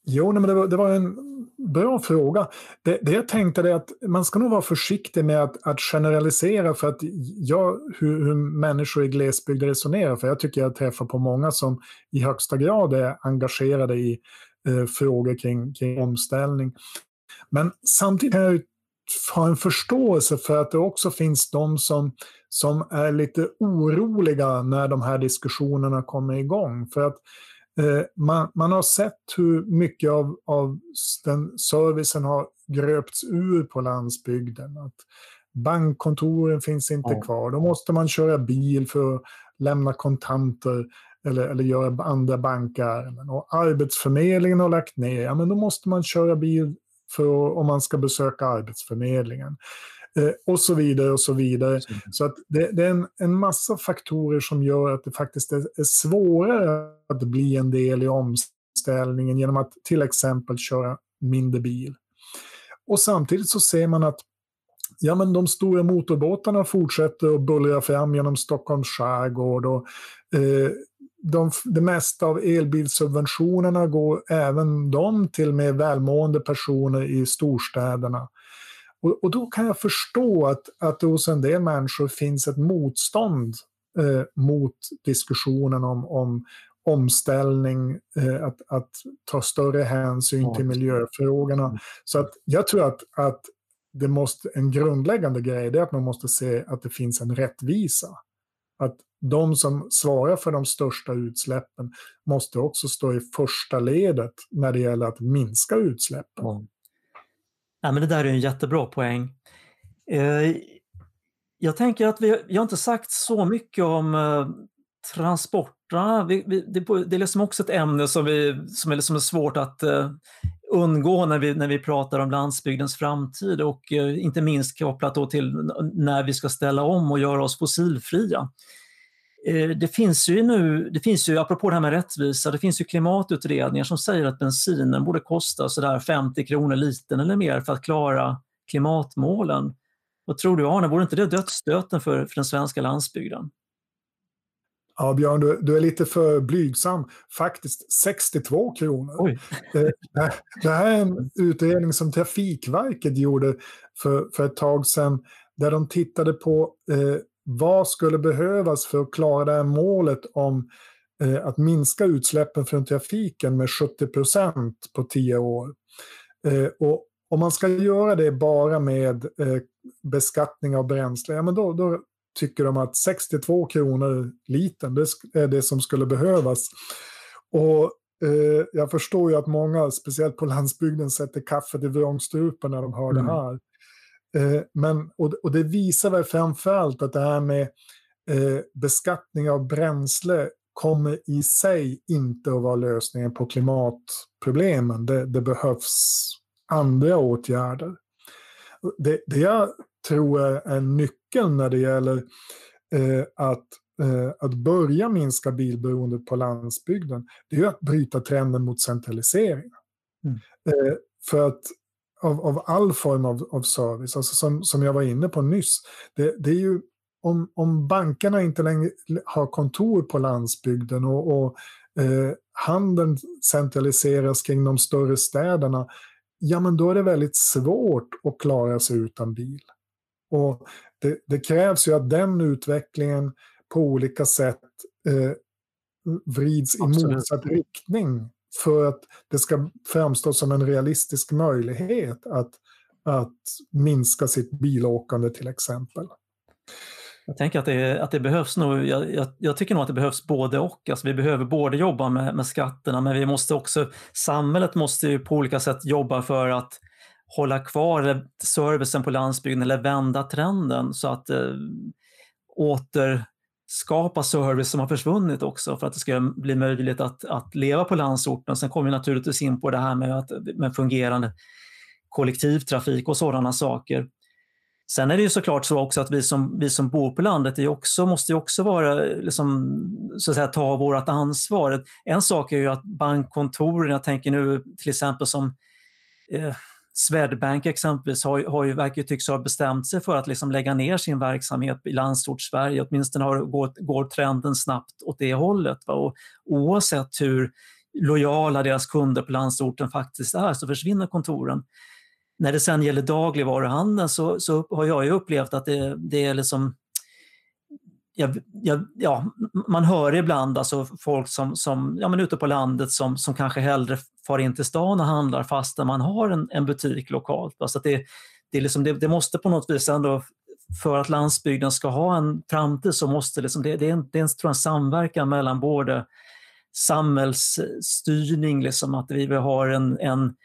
Jo, men det var, det var en bra fråga. Det, det jag tänkte är att man ska nog vara försiktig med att, att generalisera för att jag, hur, hur människor i glesbygd resonerar. För jag tycker jag träffar på många som i högsta grad är engagerade i eh, frågor kring, kring omställning. Men samtidigt kan jag ha en förståelse för att det också finns de som, som är lite oroliga när de här diskussionerna kommer igång. För att Eh, man, man, har sett hur mycket av, av den servicen har gröpts ur på landsbygden. Att bankkontoren finns inte ja. kvar. Då måste man köra bil för att lämna kontanter eller, eller göra andra bankärenden. Och Arbetsförmedlingen har lagt ner. Ja, men då måste man köra bil för, om man ska besöka Arbetsförmedlingen. Eh, och så vidare och så vidare. Så att det, det är en, en, massa faktorer som gör att det faktiskt är, är svårare att bli en del i omställningen genom att till exempel köra mindre bil. Och samtidigt så ser man att ja, men de stora motorbåtarna fortsätter att bullra fram genom Stockholms skärgård. Och, eh, de, det mesta av elbilsubventionerna går även de till mer välmående personer i storstäderna. Och, och, då kan jag förstå att, att det hos en del människor finns ett motstånd eh, mot diskussionen om, om omställning, eh, att, att ta större hänsyn ja. till miljöfrågorna. Mm. Så att jag tror att, att det måste, en grundläggande grej är att man måste se att det finns en rättvisa. Att de som svarar för de största utsläppen måste också stå i första ledet när det gäller att minska utsläppen. Ja. Ja, men det där är en jättebra poäng. Eh, jag tänker att vi, vi har inte sagt så mycket om eh, transporterna. Vi, vi, det, det, är liksom också ett ämne som, vi, som, är, liksom svårt att eh, undgå när vi, när vi pratar om landsbygdens framtid och eh, inte minst kopplat då till när vi ska ställa om och göra oss fossilfria. Uh, det finns ju nu, det finns ju, apropå det här med rättvisa, det finns ju klimatutredningar som säger att bensinen borde kosta sådär 50 kronor liten eller mer för att klara klimatmålen. Vad tror du Arne, vore inte det dödsstöten för, för den svenska landsbygden? Ja, Björn, du, du, är lite för blygsam. Faktiskt 62 kronor. Det, det, här är en utredning som Trafikverket gjorde för, för ett tag sedan där de tittade på eh, vad skulle behövas för att klara det här målet om eh, att minska utsläppen från trafiken med 70 procent på tio år. Eh, och om man ska göra det bara med eh, beskattning av bränsle, ja, men då, då tycker de att 62 kronor litern, det är det som skulle behövas. Och eh, jag förstår ju att många, speciellt på landsbygden, sätter kaffet i vrångstrupen när de hör mm. det här. Eh, men, och, det visar väl framförallt att det här med eh, beskattning av bränsle kommer i sig inte att vara lösningen på klimatproblemen. Det, det behövs andra åtgärder. Det, det jag tror är nyckeln när det gäller eh, att, eh, att börja minska bilberoendet på landsbygden, det är att bryta trenden mot centralisering. Mm. Eh, för att av, av all form av, av service, alltså som, som jag var inne på nyss, det, det är ju om, om bankerna inte längre har kontor på landsbygden och, och eh, handeln centraliseras kring de större städerna, ja men då är det väldigt svårt att klara sig utan bil. Och det, det krävs ju att den utvecklingen på olika sätt eh, vrids i motsatt riktning för att det ska framstå som en realistisk möjlighet att, att minska sitt bilåkande till exempel. Jag tänker att det, att det behövs nog, jag, jag, jag, tycker nog att det behövs både och. Alltså vi behöver både jobba med, med skatterna men vi måste också, samhället måste ju på olika sätt jobba för att hålla kvar servicen på landsbygden eller vända trenden så att eh, skapa service som har försvunnit också för att det ska bli möjligt att, att leva på landsorten. Sen kommer vi naturligtvis in på det här med, att, med fungerande kollektivtrafik och sådana saker. Sen är det ju såklart så också att vi som, vi som bor på landet är också, måste ju också vara, liksom, så att säga, ta vårt ansvar. En sak är ju att bankkontoren, jag tänker nu till exempel som eh, Swedbank exempelvis har, har ju, verkar tycks ha bestämt sig för att liksom lägga ner sin verksamhet i landsort-Sverige. Åtminstone har, går, går trenden snabbt åt det hållet. Va? Och oavsett hur lojala deras kunder på landsorten faktiskt är så försvinner kontoren. När det sen gäller dagligvaruhandeln så, så har jag ju upplevt att det, det är liksom jag, jag, ja, man hör ibland alltså folk som, som ja, men ute på landet som, som kanske hellre far in till stan och handlar fast man har en, en butik lokalt. Alltså det, det, är liksom, det, det, måste på något vis ändå, för att landsbygden ska ha en framtid så måste liksom, det, det är en, det är en, tror jag, en samverkan mellan både samhällsstyrning, liksom att vi har en, en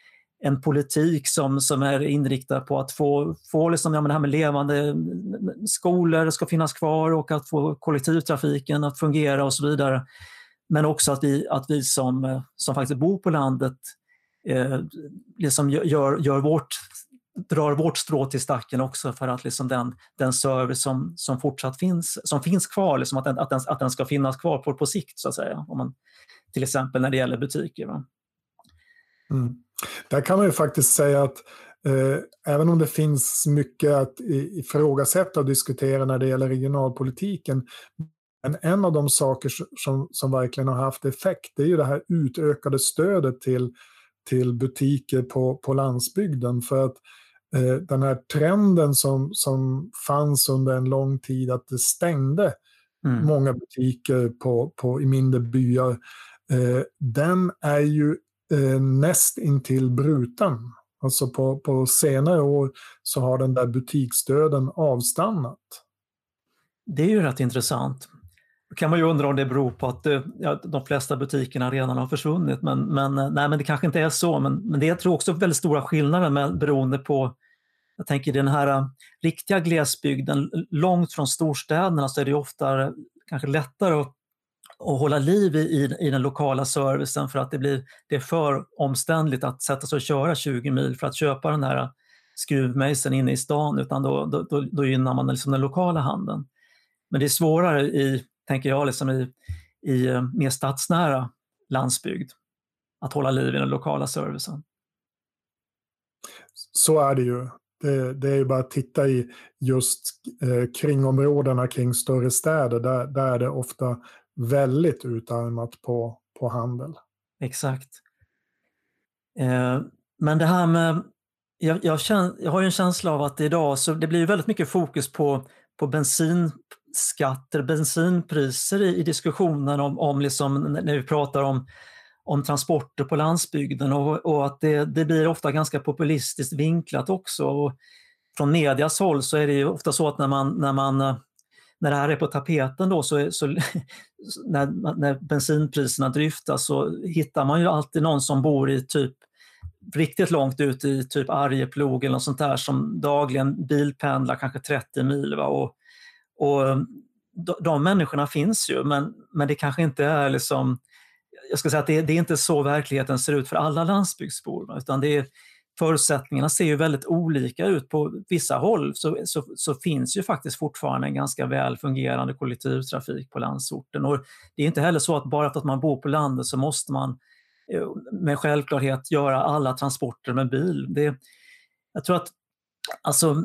en politik som, som är inriktad på att få, få liksom, ja, det här med levande skolor ska finnas kvar och att få kollektivtrafiken att fungera och så vidare. Men också att vi, att vi som, som faktiskt bor på landet eh, liksom gör, gör vårt, drar vårt strå till stacken också för att liksom den, den service som, som fortsatt finns, som finns kvar, liksom att, den, att, den, att den ska finnas kvar på, på sikt så att säga. Om man, till exempel när det gäller butiker. Va? Mm. Där kan man ju faktiskt säga att eh, även om det finns mycket att ifrågasätta och diskutera när det gäller regionalpolitiken, men en av de saker som, som verkligen har haft effekt det är ju det här utökade stödet till, till butiker på, på landsbygden. För att eh, den här trenden som, som fanns under en lång tid att det stängde mm. många butiker på, på, i mindre byar, eh, den är ju eh, näst intill bruten. Alltså på, på senare år så har den där butiksdöden avstannat. Det är ju rätt intressant. Då kan man ju undra om det beror på att eh, ja, de flesta butikerna redan har försvunnit. Men, men, eh, nej, men det kanske inte är så. Men, men det är tror också väldigt stora skillnader med, beroende på jag tänker den här eh, riktiga glesbygden, långt från storstäderna så är det ofta kanske lättare att och hålla liv i, i den lokala servicen för att det, blir, det är för omständligt att sätta sig och köra 20 mil för att köpa den här skruvmejseln inne i stan utan då, då, då, då gynnar man liksom den lokala handeln. Men det är svårare i, tänker jag, liksom i, i eh, mer stadsnära landsbygd att hålla liv i den lokala servicen. Så är det ju. Det, det är ju bara att titta i just eh, kringområdena kring större städer. Där, där är det ofta väldigt utarmat på, på handel. Exakt. Eh, men det här med, jag, jag, känner, jag har ju en känsla av att idag så det blir väldigt mycket fokus på, på bensinskatter, bensinpriser i, i diskussionen om, om liksom, när vi pratar om, om transporter på landsbygden och, och att det, det blir ofta ganska populistiskt vinklat också. Och från medias håll så är det ju ofta så att när man, när man eh, när det här är på tapeten då, så, så när, när bensinpriserna dryftas så hittar man ju alltid någon som bor i typ riktigt långt ut i typ Arjeplog eller något sånt där som dagligen bilpendlar kanske 30 mil. Va? Och, och de, de människorna finns ju men, men det kanske inte är liksom jag ska säga att det, det, är inte så verkligheten ser ut för alla landsbygdsbor. Utan det är, förutsättningarna ser ju väldigt olika ut. På vissa håll så, så, så, finns ju faktiskt fortfarande en ganska väl fungerande kollektivtrafik på landsorten. Och det är inte heller så att bara för att man bor på landet så måste man eh, med självklarhet göra alla transporter med bil. Det, jag tror att alltså,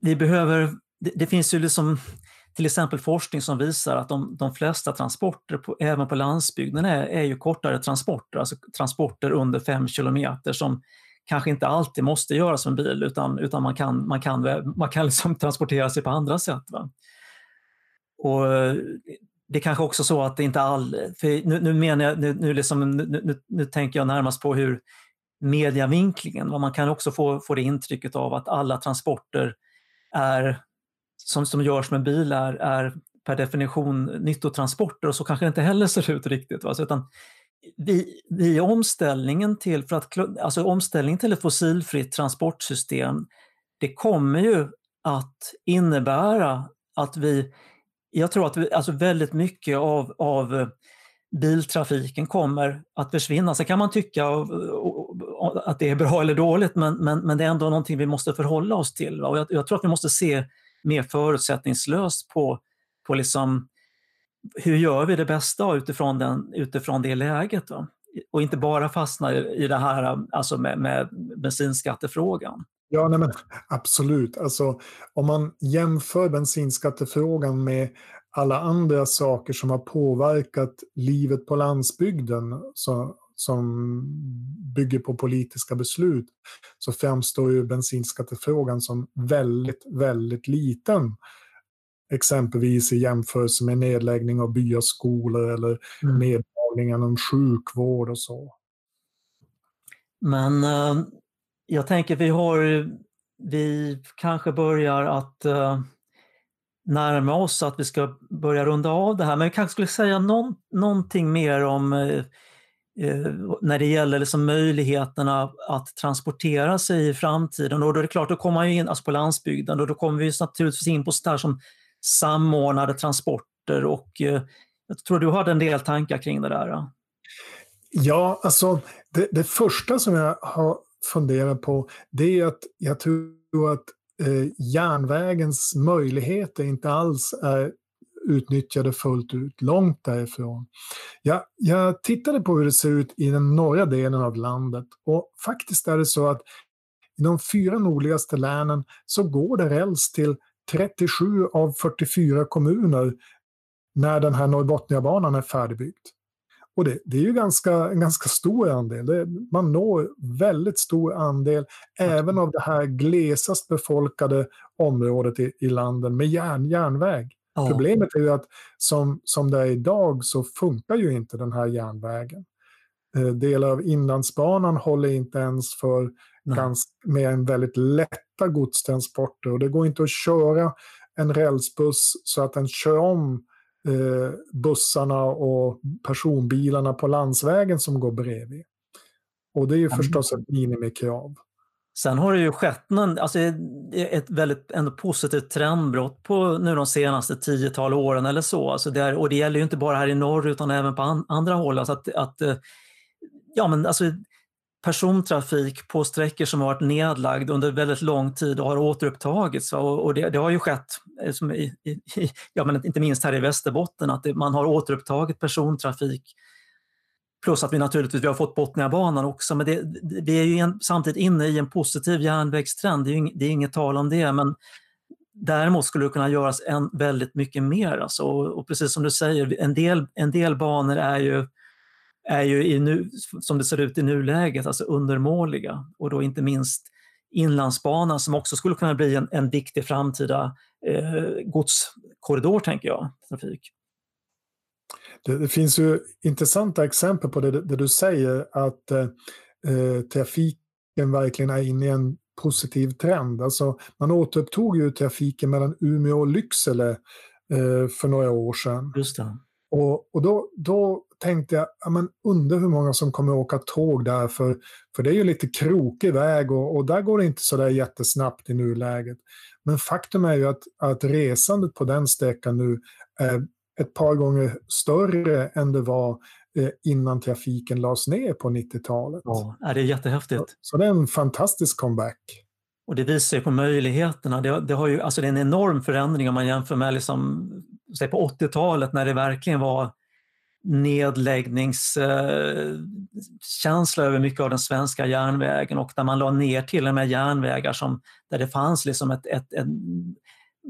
vi behöver, det, det finns ju liksom till exempel forskning som visar att de, de flesta transporter, på, även på landsbygden, är, är ju kortare transporter, alltså transporter under fem kilometer som kanske inte alltid måste göras med bil utan, utan man kan, man kan, man kan liksom transportera sig på andra sätt. Va? Och det är kanske också så att det inte all... För nu, nu menar jag, nu, nu, liksom, nu, nu, nu tänker jag närmast på hur mediavinklingen, man kan också få, få det intrycket av att alla transporter är, som, som görs med bil är, är per definition nyttotransporter och så kanske det inte heller ser ut riktigt. Va? Så, utan vi, vi omställningen till, för att, alltså omställningen till ett fossilfritt transportsystem, det kommer ju att innebära att vi, jag tror att vi, alltså väldigt mycket av, av eh, biltrafiken kommer att försvinna. Sen kan man tycka att det är bra eller dåligt, men, men, men det är ändå någonting vi måste förhålla oss till. Och jag, jag tror att vi måste se mer förutsättningslöst på, på liksom hur gör vi det bästa utifrån, den, utifrån det läget? Då? Och inte bara fastna i det här alltså med, med bensinskattefrågan. Ja, nej men, absolut. Alltså, om man jämför bensinskattefrågan med alla andra saker som har påverkat livet på landsbygden så, som bygger på politiska beslut så framstår ju bensinskattefrågan som väldigt, väldigt liten exempelvis i jämförelse med nedläggning av byaskolor eller mm. neddragningar inom sjukvård och så. Men uh, jag tänker vi har, vi kanske börjar att uh, närma oss att vi ska börja runda av det här, men vi kanske skulle säga någon, någonting mer om uh, när det gäller liksom möjligheterna att transportera sig i framtiden. Och då är det klart, då kommer man in alltså på landsbygden och då kommer vi naturligtvis in på sådär som samordnade transporter och eh, jag tror du hade en del tankar kring det där. Ja, alltså det, det första som jag har funderat på det är att jag tror att eh, järnvägens möjligheter inte alls är utnyttjade fullt ut, långt därifrån. Jag, jag tittade på hur det ser ut i den norra delen av landet och faktiskt är det så att i de fyra nordligaste länen så går det räls till 37 av 44 kommuner när den här Norrbotniabanan är färdigbyggd. Och det, det är ju ganska, en ganska stor andel. Det, man når väldigt stor andel även av det här glesast befolkade området i, i landet med järn, järnväg. Ja. Problemet är ju att som, som det är idag så funkar ju inte den här järnvägen. Eh, delar av Inlandsbanan håller inte ens för ganska, med en väldigt lätta godstransporter och det går inte att köra en rälsbuss så att den kör om eh, bussarna och personbilarna på landsvägen som går bredvid. Och det är ju mm. förstås ett minimikrav. Sen har det ju skett någon, alltså ett väldigt ändå positivt trendbrott på nu de senaste tiotal åren eller så. Alltså det är, och det gäller ju inte bara här i norr utan även på an, andra håll. Alltså att, att, eh, ja, men alltså persontrafik på sträckor som har varit nedlagd under väldigt lång tid och har återupptagits. Och, och det, det, har ju skett, eh, som i, i, ja, men inte minst här i Västerbotten, att det, man har återupptagit persontrafik. Plus att vi naturligtvis vi har fått Botniabanan också, men det, vi är ju en, samtidigt inne i en positiv järnvägstrend, det är, ing, det är inget tal om det. Men Däremot skulle det kunna göras en, väldigt mycket mer. Alltså, och, och precis som du säger, en del, en del banor är ju är ju i nu, som det ser ut i nuläget alltså undermåliga och då inte minst Inlandsbanan som också skulle kunna bli en, en viktig framtida eh, godskorridor, tänker jag, trafik. Det, det, finns ju intressanta exempel på det, det du säger, att eh, eh, trafiken verkligen är inne i en positiv trend. Alltså, man återupptog ju trafiken mellan Umeå och Lycksele eh, för några år sedan. Just det. Och, och då, då tänkte jag, ja, men undrar hur många som kommer åka tåg där, för, för det är ju lite krokig väg och, och där går det inte så där jättesnabbt i nuläget. Men faktum är ju att, att resandet på den sträckan nu är ett par gånger större än det var eh, innan trafiken lades ner på 90-talet. Ja, det är jättehäftigt. Så det är en fantastisk comeback. Och det visar ju på möjligheterna. Det, det, har ju, alltså det är en enorm förändring om man jämför med liksom, säg på 80-talet när det verkligen var nedläggningskänsla över mycket av den svenska järnvägen och där man la ner till och med järnvägar som, där det fanns liksom ett, ett, ett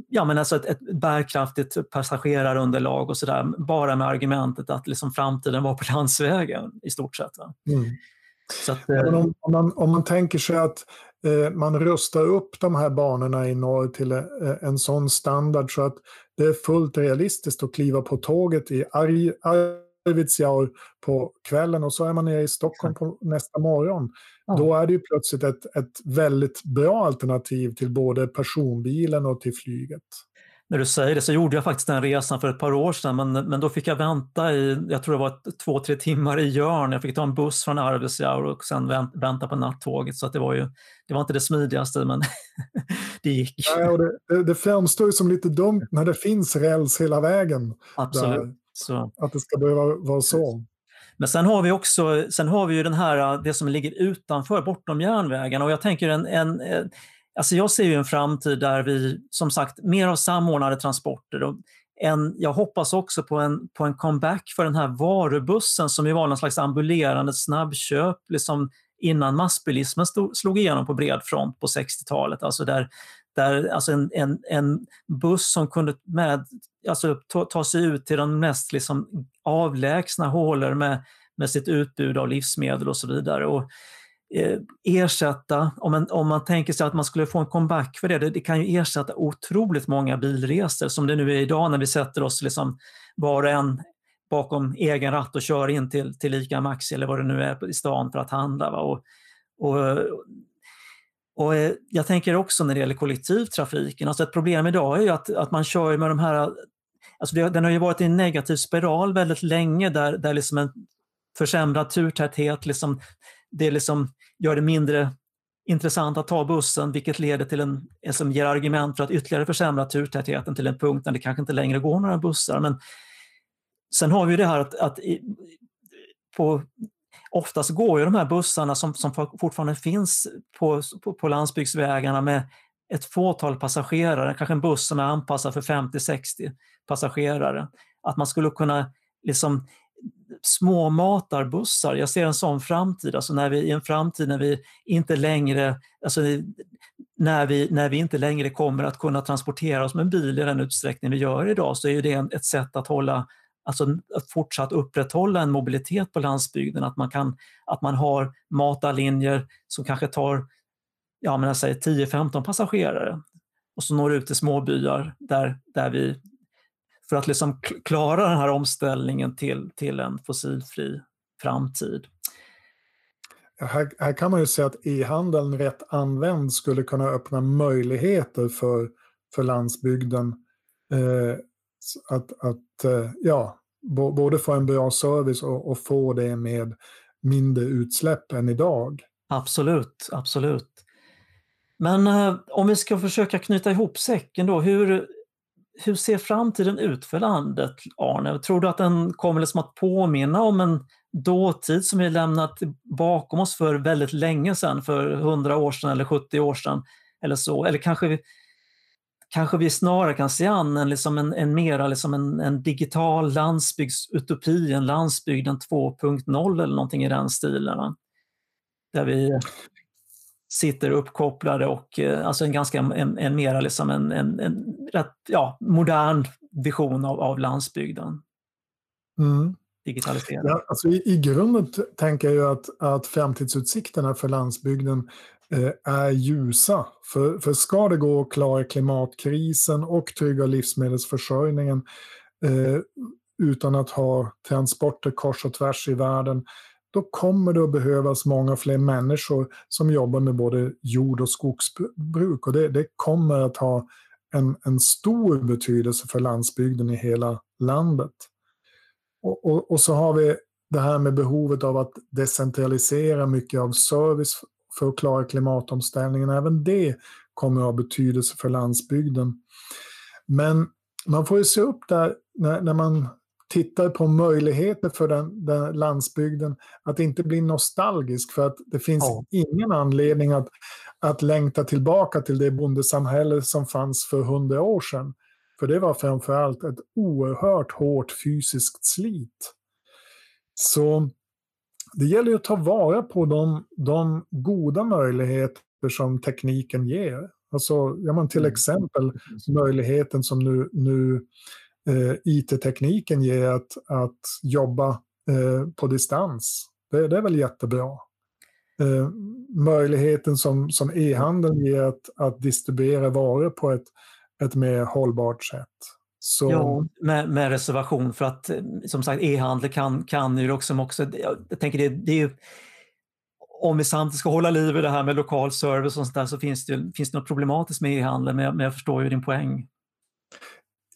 ja, men alltså ett, ett bärkraftigt passagerarunderlag och sådär, bara med argumentet att liksom framtiden var på landsvägen i stort sett. Mm. Att, eh, om, om, man, om man tänker sig att eh, man rustar upp de här banorna i norr till eh, en sån standard så att det är fullt realistiskt att kliva på tåget i Arj, Arvidsjaur på kvällen och så är man nere i Stockholm på nästa morgon. Ja. Då är det ju plötsligt ett, ett väldigt bra alternativ till både personbilen och till flyget. När du säger det så gjorde jag faktiskt den resan för ett par år sedan men, men då fick jag vänta i, jag tror det var två, tre timmar i Jörn. Jag fick ta en buss från Arvidsjaur och sen vänta på nattåget så att det var ju, det var inte det smidigaste men det gick. Ja, det, det, det framstår ju som lite dumt när det finns räls hela vägen. Absolut. Så. Att det ska behöva vara så. Men sen har vi också sen har vi ju den här, det som ligger utanför, bortom järnvägen. Och jag tänker en, en, alltså jag ser ju en framtid där vi, som sagt, mer av samordnade transporter. Och en, jag hoppas också på en, på en comeback för den här varubussen som ju var någon slags ambulerande snabbköp liksom innan massbilismen stod, slog igenom på bred front på 60-talet. Alltså där, där alltså en, en, en buss som kunde med, alltså ta, ta sig ut till de mest liksom avlägsna hålor med, med sitt utbud av livsmedel och så vidare. Och, eh, Eh, ersätta, om man, om man tänker sig att man skulle få en comeback för det, det, det, kan ju ersätta otroligt många bilresor som det nu är idag när vi sätter oss liksom var och en bakom egen ratt och kör in till, till ICA Maxi eller vad det nu är i stan för att handla. Va? Och, och, och eh, jag tänker också när det gäller kollektivtrafiken, alltså ett problem idag är ju att, att man kör med de här Alltså det, den har ju varit i en negativ spiral väldigt länge där, där liksom en försämrad turtäthet liksom, det liksom gör det mindre intressant att ta bussen vilket leder till en, som ger argument för att ytterligare försämra turtätheten till en punkt där det kanske inte längre går några bussar. Men sen har vi det här att, att i, på, oftast går ju de här bussarna som, som fortfarande finns på, på, på landsbygdsvägarna med ett fåtal passagerare, kanske en buss som är anpassad för 50-60 passagerare. Att man skulle kunna liksom små matarbussar, jag ser en sån framtid, alltså när vi, i en framtid när vi inte längre, alltså när vi, när vi inte längre kommer att kunna transportera oss med bil i den utsträckning vi gör idag så är det ett sätt att hålla alltså att fortsatt upprätthålla en mobilitet på landsbygden, att man, kan, att man har matarlinjer som kanske tar ja, 10-15 passagerare och så når ut till småbyar där, där vi för att liksom klara den här omställningen till, till en fossilfri framtid. Här, här kan man ju säga att e-handeln rätt använd skulle kunna öppna möjligheter för, för landsbygden eh, att, att eh, ja, både få en bra service och, och, få det med mindre utsläpp än idag. Absolut, absolut. Men eh, om vi ska försöka knyta ihop säcken då, hur, hur ser framtiden ut för landet, Arne? Tror du att den kommer liksom att påminna om en dåtid som vi lämnat bakom oss för väldigt länge sedan, för 100 år sedan eller 70 år sedan? Eller så? Eller kanske vi, kanske vi snarare kan se an en, liksom en, en mera liksom en, en digital landsbygdsutopi, en landsbygden 2.0 eller någonting i den stilen. Där vi sitter uppkopplade och eh, alltså en ganska en, en mera liksom en, en, en rätt, ja, modern vision av, av landsbygden. Mm. Ja, alltså i, I grunden tänker jag att, att framtidsutsikterna för landsbygden eh, är ljusa. För, för ska det gå att klara klimatkrisen och trygga livsmedelsförsörjningen eh, utan att ha transporter kors och tvärs i världen då kommer det att behövas många fler människor som jobbar med både jord och skogsbruk. Och det, det kommer att ha en, en stor betydelse för landsbygden i hela landet. Och, och, och, så har vi det här med behovet av att decentralisera mycket av service för att klara klimatomställningen. Även det kommer att ha betydelse för landsbygden. Men man får ju se upp där när, när man tittar på möjligheter för den, den, landsbygden att inte bli nostalgisk för att det finns ja. ingen anledning att, att längta tillbaka till det bondesamhälle som fanns för hundra år sedan. För det var framförallt ett oerhört hårt fysiskt slit. Så det gäller att ta vara på de, de goda möjligheter som tekniken ger. Alltså, ja, men till mm. exempel möjligheten som nu, nu Eh, IT-tekniken ger att, att jobba eh, på distans. Det, det, är väl jättebra. Eh, möjligheten som, som e-handeln ger att, att distribuera varor på ett, ett mer hållbart sätt. Så... Ja, med, med, reservation för att eh, som sagt e-handel kan, kan ju också, också jag tänker det, det är ju, om vi samtidigt ska hålla liv i det här med lokal service och sånt där så finns det, finns det något problematiskt med e-handel men, men jag förstår ju din poäng.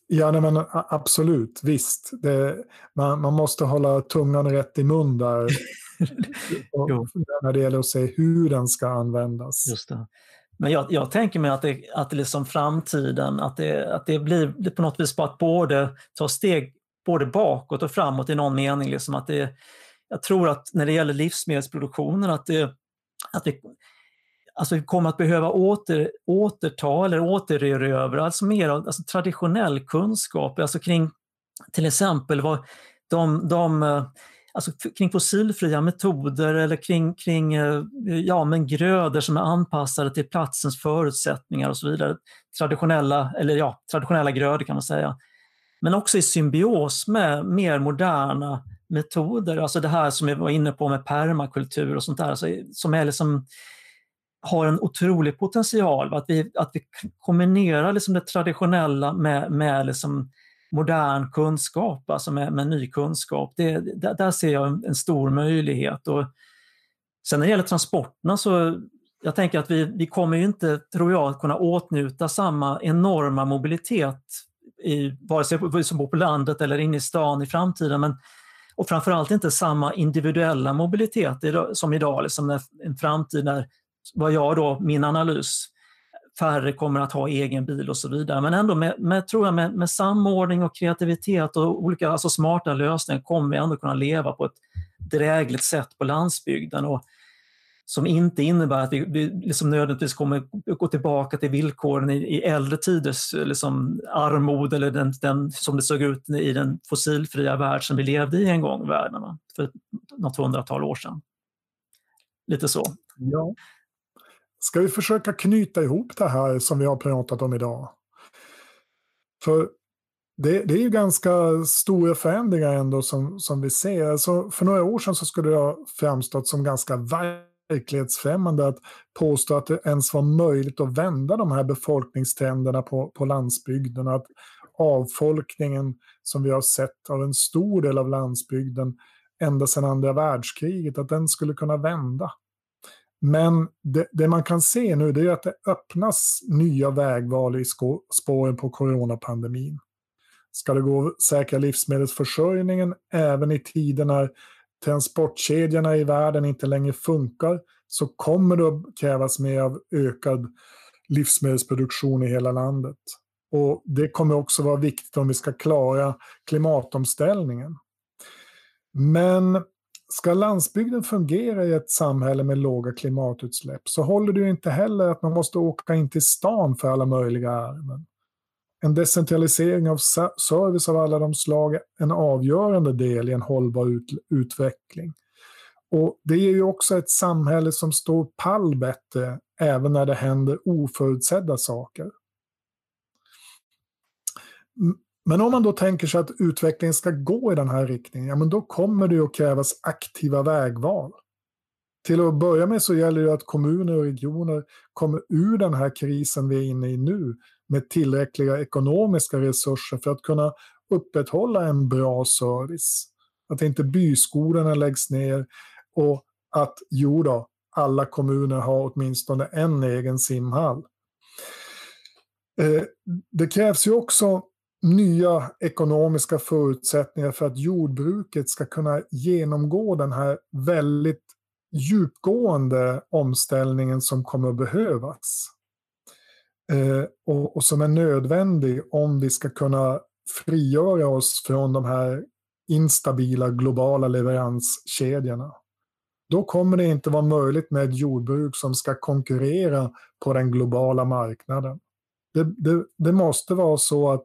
Ja, nej, men absolut, visst. Det, man, man, måste hålla tungan rätt i mun där. när det gäller att se hur den ska användas. Just det. Men jag, jag, tänker mig att det, att det liksom framtiden, att det, att det blir på något vis bara att både ta steg både bakåt och framåt i någon mening. Liksom att det, jag tror att när det gäller livsmedelsproduktionen att, det, att vi, alltså vi kommer att behöva åter, återta eller återerövra alltså mer alltså traditionell kunskap alltså kring till exempel vad de, de alltså kring fossilfria metoder eller kring, kring eh, ja, men grödor som är anpassade till platsens förutsättningar och så vidare. Traditionella, eller ja, traditionella grödor kan man säga. Men också i symbios med mer moderna metoder, alltså det här som jag var inne på med permakultur och sånt där, alltså, som är liksom, har en otrolig potential. Att vi, att vi kombinerar liksom det traditionella med, med liksom modern kunskap, alltså med, med ny kunskap. Det, där, där, ser jag en, en, stor möjlighet. Och sen när det gäller transporterna så jag tänker att vi, vi kommer ju inte, tror jag, kunna åtnjuta samma enorma mobilitet i, vare sig vi som bor på landet eller inne i stan i framtiden. Men, och framförallt inte samma individuella mobilitet som idag, liksom en framtid när vad jag då, min analys, färre kommer att ha egen bil och så vidare. Men ändå med, med tror jag, med, med, samordning och kreativitet och olika alltså smarta lösningar kommer vi ändå kunna leva på ett drägligt sätt på landsbygden. Och, som inte innebär att vi, vi liksom nödvändigtvis kommer gå tillbaka till villkoren i, i äldre tiders liksom, armod eller den, den, som det såg ut i den fossilfria värld som vi levde i en gång i världen för något hundratal år sedan. Lite så. Ja. Ska vi försöka knyta ihop det här som vi har pratat om idag? För det, det är ju ganska stora förändringar ändå som, som vi ser. Alltså för några år sedan så skulle det ha framstått som ganska verklighetsfrämmande att påstå att det ens var möjligt att vända de här befolkningstrenderna på, på landsbygden. Att avfolkningen som vi har sett av en stor del av landsbygden ända sedan andra världskriget, att den skulle kunna vända. Men det, det, man kan se nu är att det öppnas nya vägval i spåren på coronapandemin. Ska det gå att säkra livsmedelsförsörjningen även i tider när transportkedjorna i världen inte längre funkar så kommer det att krävas mer av ökad livsmedelsproduktion i hela landet. Och Det kommer också vara viktigt om vi ska klara klimatomställningen. Men ska landsbygden fungera i ett samhälle med låga klimatutsläpp så håller det ju inte heller att man måste åka in till stan för alla möjliga ärenden. En decentralisering av service av alla de slag är en avgörande del i en hållbar ut utveckling. Och Det ger ju också ett samhälle som står pall bättre även när det händer oförutsedda saker. Men om man då tänker sig att utvecklingen ska gå i den här riktningen, ja men då kommer det att krävas aktiva vägval. Till att börja med så gäller det att kommuner och regioner kommer ur den här krisen vi är inne i nu med tillräckliga ekonomiska resurser för att kunna upprätthålla en bra service. Att inte byskolorna läggs ner och att, jo då, alla kommuner har åtminstone en egen simhall. Eh, det krävs ju också nya ekonomiska förutsättningar för att jordbruket ska kunna genomgå den här väldigt djupgående omställningen som kommer att behövas. Eh, och, och, som är nödvändig om vi ska kunna frigöra oss från de här instabila globala leveranskedjorna. Då kommer det inte vara möjligt med ett jordbruk som ska konkurrera på den globala marknaden. Det, det, det måste vara så att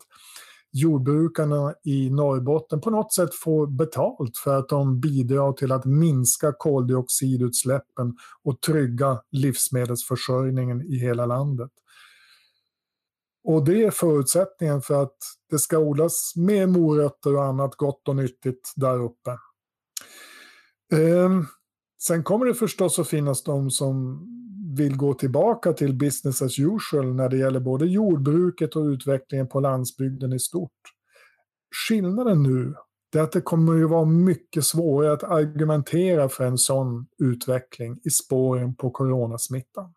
jordbrukarna i Norrbotten på något sätt får betalt för att de bidrar till att minska koldioxidutsläppen och trygga livsmedelsförsörjningen i hela landet. Och det är förutsättningen för att det ska odlas mer morötter och annat gott och nyttigt där uppe. Ehm, sen kommer det förstås att finnas de som vill gå tillbaka till business as usual när det gäller både jordbruket och utvecklingen på landsbygden i stort. Skillnaden nu är att det kommer att vara mycket svårare att argumentera för en sån utveckling i spåren på coronasmittan.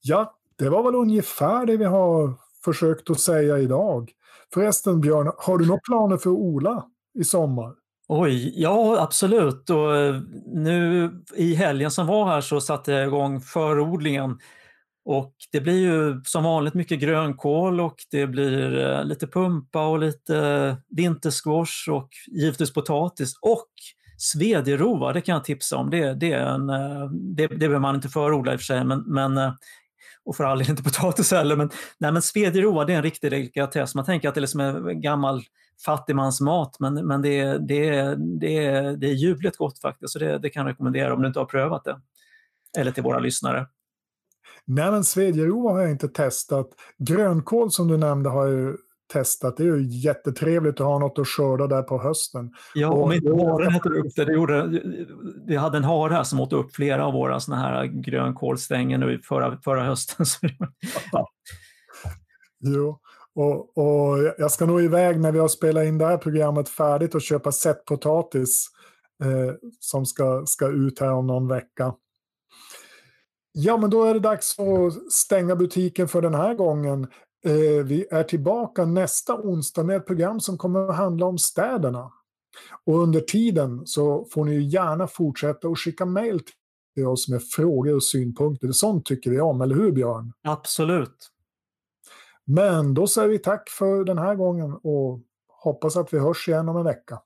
Ja, det var väl ungefär det vi har försökt att säga idag. Förresten Björn, har du några planer för Ola i sommar? Oj, ja absolut. Och eh, nu i helgen som var här så satte jag igång förodlingen. Och det blir ju som vanligt mycket grönkål och det blir eh, lite pumpa och lite vintersquash och givetvis potatis och svedjerova, det kan jag tipsa om. Det, det, är en, eh, det, det behöver man inte förodla i och för sig, men, men och för all del inte potatis heller. Men, nej, men svedjerova det är en riktig delikatess. Man tänker att det är liksom en gammal fattigmansmat, men, men det, är, det, är, det, är, det är ljuvligt gott faktiskt. Så det, det kan jag rekommendera om du inte har prövat det. Eller till våra lyssnare. Nej, men svedjerova har jag inte testat. Grönkål som du nämnde har jag testat. Det är ju jättetrevligt att ha något att skörda där på hösten. Ja, och om inte haren äter upp det. det gjorde, vi hade en hare här som åt upp flera av våra såna här grönkålstänger nu förra, förra hösten. jo, och, och jag ska nog iväg när vi har spelat in det här programmet färdigt och köpa sättpotatis eh, som ska, ska ut här om någon vecka. Ja, men då är det dags att stänga butiken för den här gången. Eh, vi är tillbaka nästa onsdag med ett program som kommer att handla om städerna. Och under tiden så får ni gärna fortsätta att skicka mejl till oss med frågor och synpunkter. Sånt tycker vi om, eller hur Björn? Absolut. Men då säger vi tack för den här gången och hoppas att vi hörs igen om en vecka.